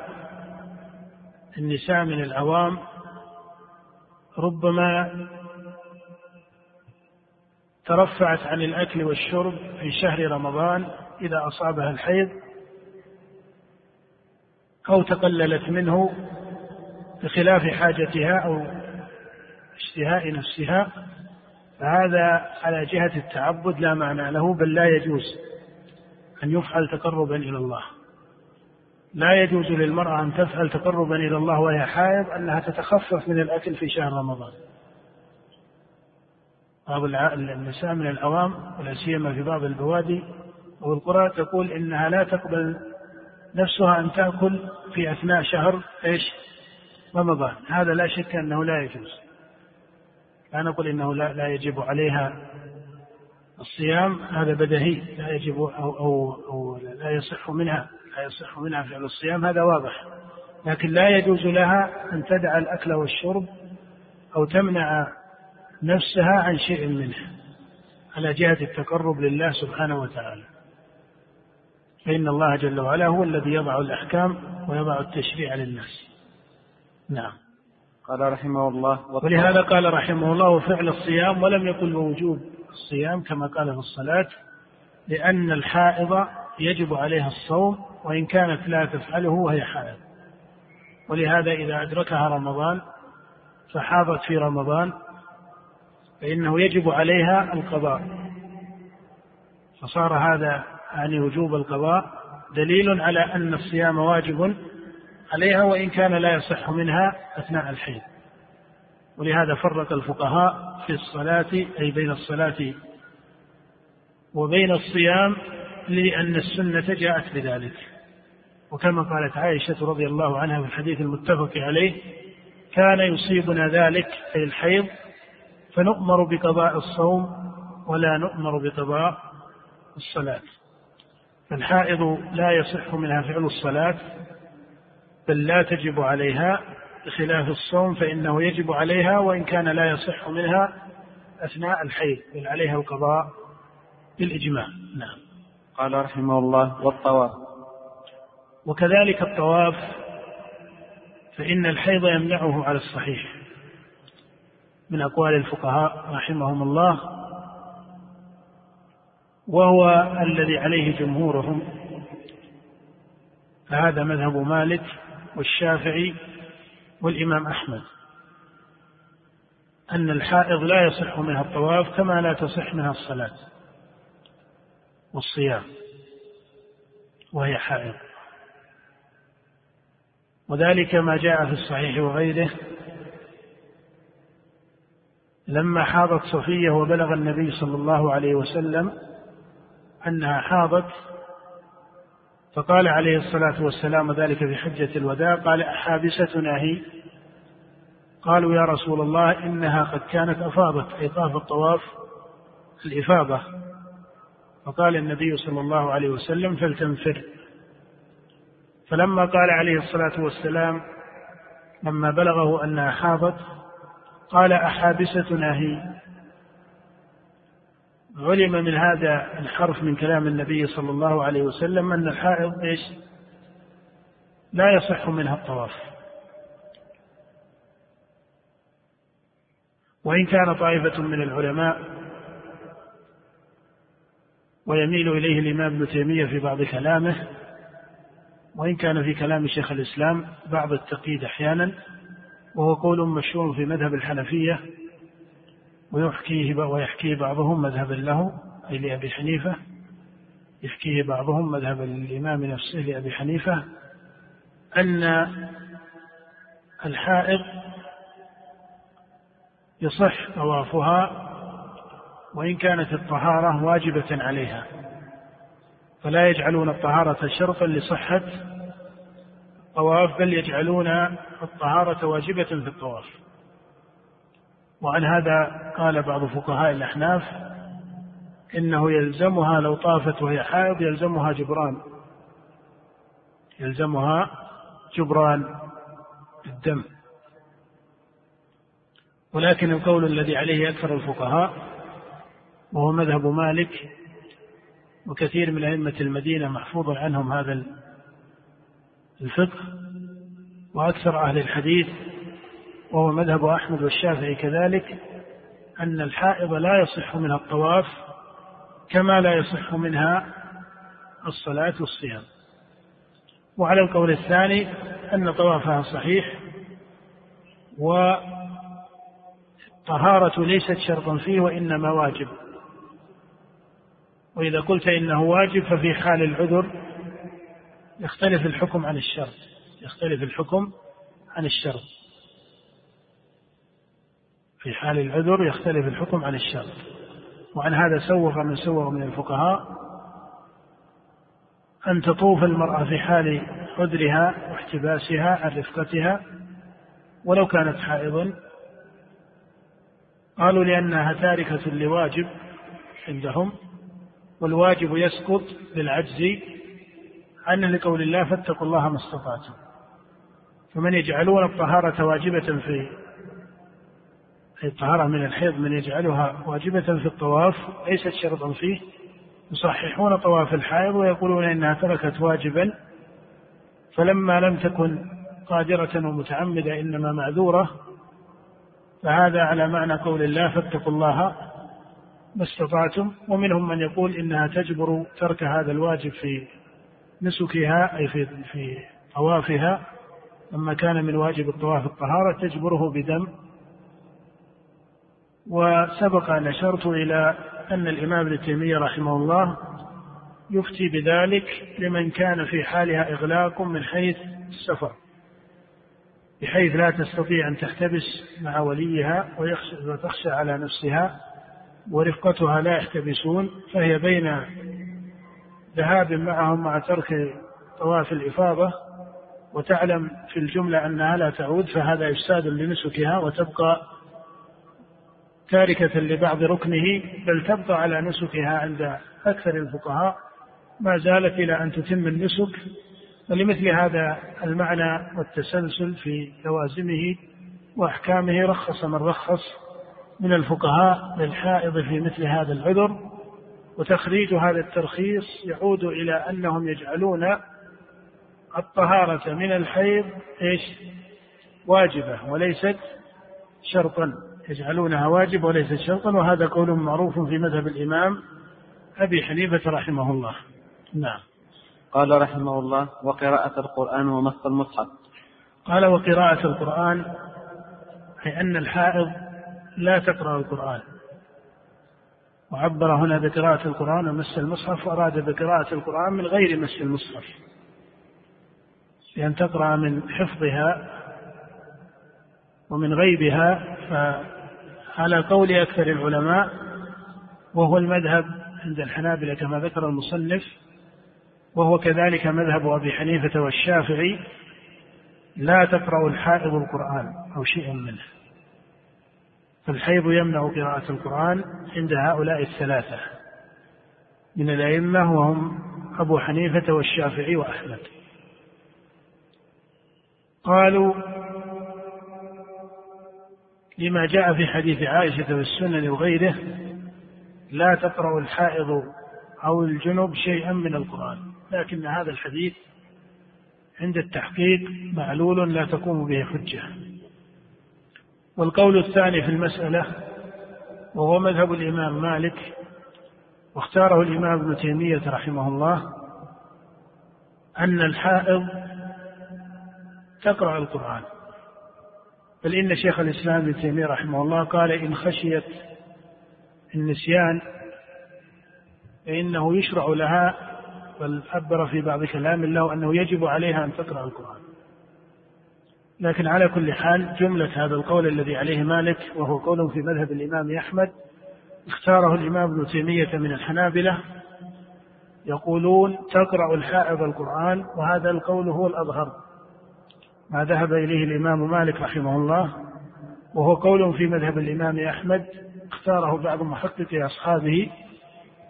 النساء من العوام ربما ترفعت عن الأكل والشرب في شهر رمضان إذا أصابها الحيض أو تقللت منه بخلاف حاجتها أو اشتهاء نفسها فهذا على جهة التعبد لا معنى له بل لا يجوز أن يفعل تقربا إلى الله. لا يجوز للمرأة أن تفعل تقربا إلى الله وهي حائض أنها تتخفف من الأكل في شهر رمضان. بعض النساء من العوام ولا سيما في بعض البوادي أو القرى تقول إنها لا تقبل نفسها أن تأكل في أثناء شهر إيش؟ رمضان. هذا لا شك أنه لا يجوز. لا نقول إنه لا, لا يجب عليها الصيام هذا بدهي لا يجب أو, أو, أو لا يصح منها لا يصح منها فعل الصيام هذا واضح. لكن لا يجوز لها أن تدع الأكل والشرب أو تمنع نفسها عن شيء منه على جهة التقرب لله سبحانه وتعالى. فإن الله جل وعلا هو الذي يضع الأحكام ويضع التشريع للناس. نعم. قال رحمه الله ولهذا قال رحمه الله فعل الصيام ولم يقل بوجوب الصيام كما قال في الصلاة لأن الحائض يجب عليها الصوم وإن كانت لا تفعله وهي حائض. ولهذا إذا أدركها رمضان فحاضت في رمضان فإنه يجب عليها القضاء. فصار هذا يعني وجوب القضاء دليل على أن الصيام واجب عليها وإن كان لا يصح منها أثناء الحيض ولهذا فرق الفقهاء في الصلاة أي بين الصلاة وبين الصيام لأن السنة جاءت بذلك. وكما قالت عائشة رضي الله عنها في الحديث المتفق عليه كان يصيبنا ذلك في الحيض فنؤمر بقضاء الصوم ولا نؤمر بقضاء الصلاة. فالحائض لا يصح منها فعل الصلاة بل لا تجب عليها بخلاف الصوم فإنه يجب عليها وإن كان لا يصح منها أثناء الحيض بل عليها القضاء بالإجماع. نعم. قال رحمه الله والطواف. وكذلك الطواف فإن الحيض يمنعه على الصحيح. من أقوال الفقهاء رحمهم الله وهو الذي عليه جمهورهم. فهذا مذهب مالك والشافعي والإمام أحمد. أن الحائض لا يصح منها الطواف كما لا تصح منها الصلاة والصيام وهي حائض. وذلك ما جاء في الصحيح وغيره. لما حاضت صفية وبلغ النبي صلى الله عليه وسلم أنها حاضت فقال عليه الصلاة والسلام ذلك في حجة الوداع قال أحابستنا هي؟ قالوا يا رسول الله إنها قد كانت أفاضت أي طاف الطواف الإفاضة. فقال النبي صلى الله عليه وسلم فلتنفر. فلما قال عليه الصلاة والسلام لما بلغه أنها حاضت قال أحابستنا هي؟ علم من هذا الحرف من كلام النبي صلى الله عليه وسلم أن الحائض إيش؟ لا يصح منها الطواف. وإن كان طائفة من العلماء ويميل إليه الإمام ابن تيمية في بعض كلامه وإن كان في كلام شيخ الإسلام بعض التقييد أحيانا وهو قول مشهور في مذهب الحنفية ويحكيه ويحكيه بعضهم مذهبا له أي لأبي حنيفة. يحكيه بعضهم مذهب الإمام نفسه لأبي حنيفة. أن الحائض يصح طوافها وإن كانت الطهارة واجبة عليها. فلا يجعلون الطهارة شرطا لصحة الطواف بل يجعلون الطهارة واجبة في الطواف. وعن هذا قال بعض فقهاء الأحناف إنه يلزمها لو طافت وهي حائض يلزمها جبران. يلزمها جبران الدم. ولكن القول الذي عليه أكثر الفقهاء وهو مذهب مالك وكثير من أئمة المدينة محفوظ عنهم هذا الفقه وأكثر أهل الحديث وهو مذهب أحمد والشافعي كذلك أن الحائض لا يصح منها الطواف كما لا يصح منها الصلاة والصيام. وعلى القول الثاني أن طوافها صحيح والطهارة ليست شرطا فيه وإنما واجب. وإذا قلت إنه واجب ففي حال العذر يختلف الحكم عن الشرط يختلف الحكم عن الشرط. في حال العذر يختلف الحكم عن الشرط وعن هذا سوغ من سوغ من الفقهاء أن تطوف المرأة في حال عذرها واحتباسها عن رفقتها ولو كانت حائضا. قالوا لأنها تاركة لواجب عندهم والواجب يسقط بالعجز عنه لقول الله فاتقوا الله ما استطعتم. فمن يجعلون الطهارة واجبة في الطهارة من الحيض من يجعلها واجبة في الطواف ليست شرطا فيه. يصححون طواف الحائض ويقولون إنها تركت واجبا فلما لم تكن قادرة ومتعمدة إنما معذورة فهذا على معنى قول الله فاتقوا الله ما استطعتم. ومنهم من يقول إنها تجبر ترك هذا الواجب في نسكها أي في في طوافها. لما كان من واجب الطواف الطهارة تجبره بدم. وسبق أن أشرت إلى أن الإمام ابن تيمية رحمه الله يفتي بذلك لمن كان في حالها إغلاق من حيث السفر بحيث لا تستطيع أن تحتبس مع وليها وتخشى على نفسها ورفقتها لا يحتبسون فهي بين ذهاب معهم مع ترك طواف الإفاضة وتعلم في الجملة أنها لا تعود فهذا إفساد لنسكها وتبقى تاركة لبعض ركنه بل تبقى على نسكها عند أكثر الفقهاء. ما زالت إلى أن تتم النسك. ولمثل هذا المعنى والتسلسل في لوازمه وأحكامه رخص من رخص من الفقهاء للحائض في مثل هذا العذر. وتخريج هذا الترخيص يعود إلى أنهم يجعلون الطهارة من الحيض إيش؟ واجبة وليست شرطا. يجعلونها واجبة وليست شرطا وهذا قول معروف في مذهب الإمام أبي حنيفة رحمه الله. نعم. قال رحمه الله وقراءة القرآن ومس المصحف. قال وقراءة القرآن أي أن الحائض لا تقرأ القرآن. وعبر هنا بقراءة القرآن ومس المصحف وأراد بقراءة القرآن من غير مس المصحف. لأن تقرأ من حفظها ومن غيبها فعلى قول أكثر العلماء وهو المذهب عند الحنابلة كما ذكر المصنف وهو كذلك مذهب أبي حنيفة والشافعي لا تقرأ الحائض القرآن أو شيئا منه. فالحيض يمنع قراءة القرآن عند هؤلاء الثلاثة. من الأئمة وهم أبو حنيفة والشافعي وأحمد. قالوا لما جاء في حديث عائشة في السنن وغيره لا تقرأ الحائض أو الجنب شيئا من القرآن. لكن هذا الحديث عند التحقيق معلول لا تقوم به حجة. والقول الثاني في المسألة وهو مذهب الإمام مالك واختاره الإمام ابن تيمية رحمه الله أن الحائض تقرأ القرآن. بل إن شيخ الإسلام ابن تيمية رحمه الله قال إن خشيت النسيان فإنه يشرع لها بل عبر في بعض كلام له أنه يجب عليها أن تقرأ القرآن. لكن على كل حال جملة هذا القول الذي عليه مالك وهو قول في مذهب الإمام أحمد اختاره الإمام ابن تيمية من الحنابلة يقولون تقرأ الحائض القرآن وهذا القول هو الأظهر. ما ذهب إليه الإمام مالك رحمه الله وهو قول في مذهب الإمام أحمد اختاره بعض محققي أصحابه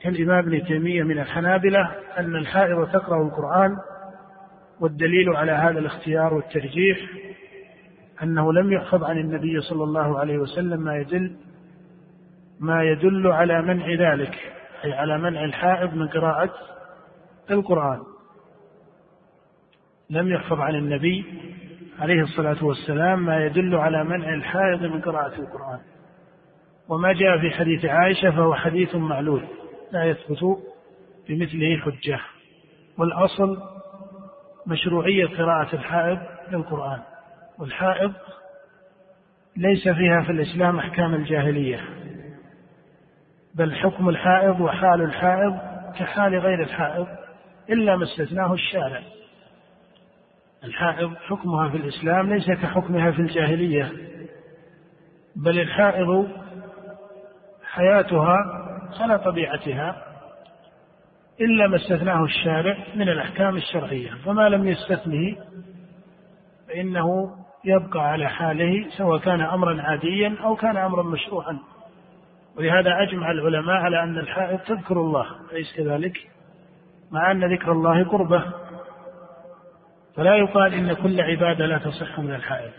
كالإمام ابن تيمية من الحنابلة أن الحائض تقرأ القرآن والدليل على هذا الاختيار والترجيح أنه لم يحفظ عن النبي صلى الله عليه وسلم ما يدل ما يدل على منع ذلك أي على منع الحائض من قراءة القرآن. لم يحفظ عن النبي عليه الصلاة والسلام ما يدل على منع الحائض من قراءة القرآن. وما جاء في حديث عائشة فهو حديث معلول لا يثبت بمثله حجة. والأصل مشروعية قراءة الحائض للقرآن. والحائض ليس فيها في الإسلام أحكام الجاهلية بل حكم الحائض وحال الحائض كحال غير الحائض إلا ما استثناه الشارع. الحائض حكمها في الإسلام ليس كحكمها في الجاهلية بل الحائض حياتها على طبيعتها إلا ما استثناه الشارع من الأحكام الشرعية فما لم يستثنه فإنه يبقى على حاله سواء كان أمرا عاديا أو كان أمرا مشروعا ولهذا أجمع العلماء على أن الحائض تذكر الله أليس كذلك؟ مع أن ذكر الله قربة فلا يقال إن كل عبادة لا تصح من الحائض.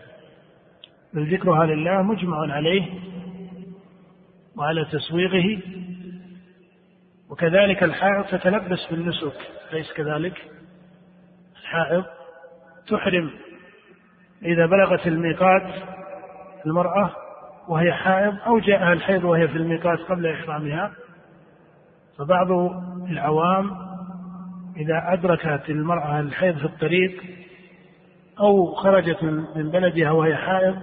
بل ذكرها لله مجمع عليه وعلى تسويغه. وكذلك الحائض تتلبس بالنسك أليس كذلك؟ الحائض تحرم إذا بلغت الميقات المرأة وهي حائض أو جاءها الحيض وهي في الميقات قبل إحرامها. فبعض العوام إذا أدركت المرأة الحيض في الطريق أو خرجت من بلدها وهي حائض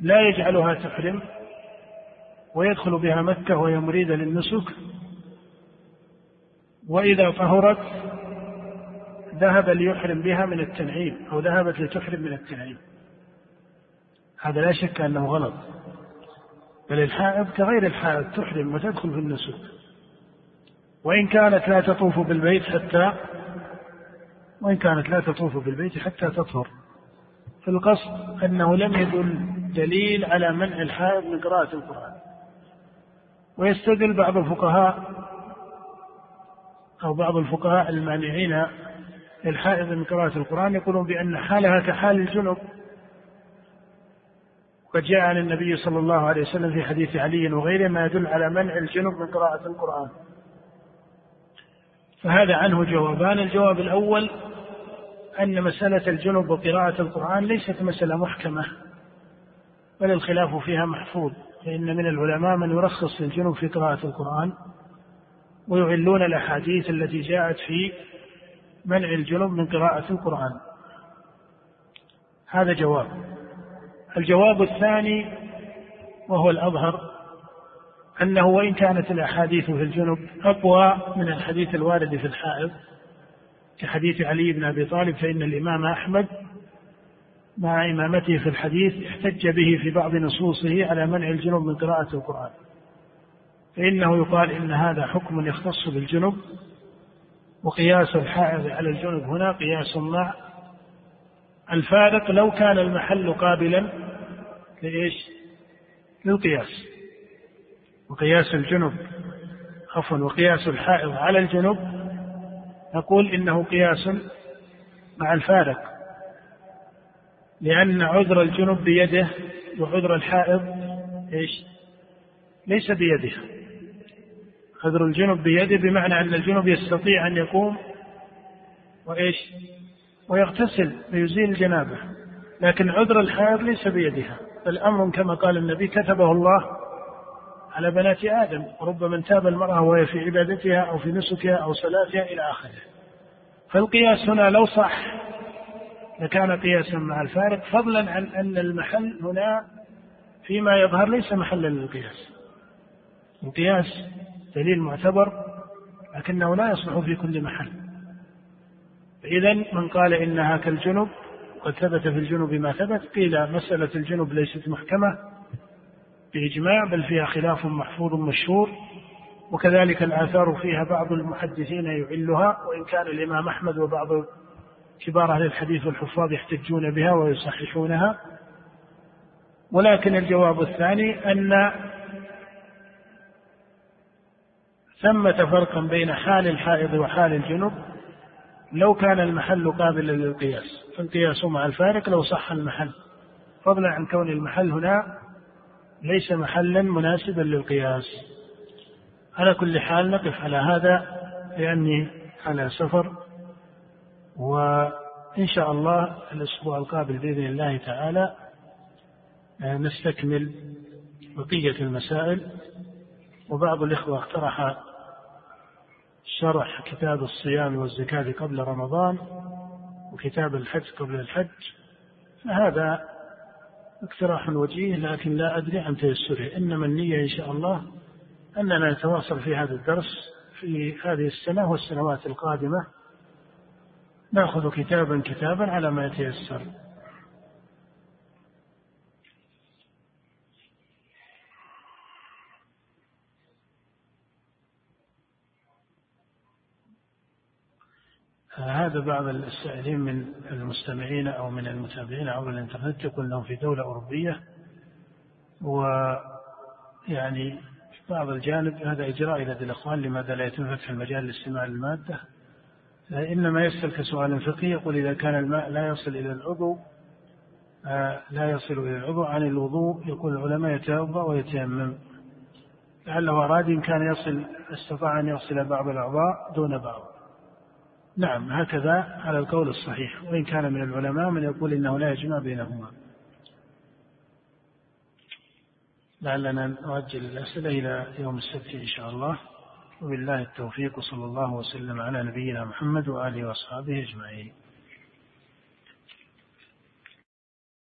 لا يجعلها تحرم ويدخل بها مكة وهي مريدة للنسك. وإذا طهرت ذهب ليحرم بها من التنعيم أو ذهبت لتحرم من التنعيم. هذا لا شك أنه غلط. بل الحائض كغير الحائض تحرم وتدخل في النسك. وإن كانت لا تطوف بالبيت حتى وإن كانت لا تطوف بالبيت حتى تطهر. في القصد أنه لم يدل دليل على منع الحائض من قراءة القرآن. ويستدل بعض الفقهاء أو بعض الفقهاء المانعين للحائض من قراءة القرآن يقولون بأن حالها كحال الجنب. وقد جاء عن النبي صلى الله عليه وسلم في حديث علي وغيره ما يدل على منع الجنب من قراءة القرآن. فهذا عنه جوابان. الجواب الأول أن مسألة الجنب وقراءة القرآن ليست مسألة محكمة بل الخلاف فيها محفوظ فإن من العلماء من يرخص للجنب في قراءة القرآن ويعلون الأحاديث التي جاءت في منع الجنب من قراءة القرآن. هذا جواب. الجواب الثاني وهو الأظهر أنه وإن كانت الأحاديث في الجنب أقوى من الحديث الوارد في الحائض كحديث علي بن أبي طالب فإن الإمام أحمد مع إمامته في الحديث احتج به في بعض نصوصه على منع الجنب من قراءة القرآن فإنه يقال إن هذا حكم يختص بالجنب وقياس الحائض على الجنب هنا قياس مع الفارق لو كان المحل قابلا لإيش؟ للقياس وقياس الجنب. عفوا وقياس الحائض على الجنب. نقول إنه قياس مع الفارق لأن عذر الجنب بيده وعذر الحائض إيش؟ ليس بيده. عذر الجنب بيده بمعنى أن الجنب يستطيع أن يقوم وإيش؟ ويغتسل ويزيل الجنابة لكن عذر الحائض ليس بيدها. بل أمر كما قال النبي كتبه الله على بنات آدم ربما تاب المرأة وهي في عبادتها أو في نسكها أو صلاتها إلى آخره. فالقياس هنا لو صح لكان قياسا مع الفارق فضلا عن أن المحل هنا فيما يظهر ليس محلا للقياس. القياس دليل معتبر لكنه لا يصلح في كل محل. إذا من قال إنها كالجنب قد ثبت في الجنب ما ثبت قيل مسألة الجنب ليست محكمة. بإجماع بل فيها خلاف محفوظ مشهور وكذلك الآثار فيها بعض المحدثين يعلها وإن كان الإمام أحمد وبعض كبار أهل الحديث والحفاظ يحتجون بها ويصححونها. ولكن الجواب الثاني أن ثمة فرقا بين حال الحائض وحال الجنب لو كان المحل قابلا للقياس فالقياس مع الفارق لو صح المحل. فضلا عن كون المحل هنا ليس محلا مناسبا للقياس. على كل حال نقف على هذا لأني على سفر وإن شاء الله الأسبوع القابل بإذن الله تعالى آه، نستكمل بقية المسائل. وبعض الإخوة اقترح شرح كتاب الصيام والزكاة قبل رمضان وكتاب الحج قبل الحج فهذا اقتراح وجيه لكن لا أدري عن تيسره. إنما النية إن شاء الله أننا نتواصل في هذا الدرس في هذه السنة والسنوات القادمة. نأخذ كتابا كتابا على ما يتيسر. هذا بعض السائلين من المستمعين أو من المتابعين عبر الإنترنت يقول أنهم في دولة أوروبية ويعني في بعض الجانب هذا إجراء إلى الإخوان لماذا لا يتم فتح المجال لاستماع المادة إنما يسأل كسؤال فقهي يقول إذا كان الماء لا يصل إلى العضو آه، لا يصل إلى العضو عن الوضوء يقول العلماء يتوضأ ويتيمم. لعله أراد إن كان يصل استطاع أن يصل بعض الأعضاء دون بعض. نعم هكذا على القول الصحيح. وإن كان من العلماء من يقول إنه لا يجمع بينهما. لعلنا نؤجل الأسئلة إلى يوم السبت إن شاء الله. وبالله التوفيق وصلى الله وسلم على نبينا محمد وآله وأصحابه أجمعين.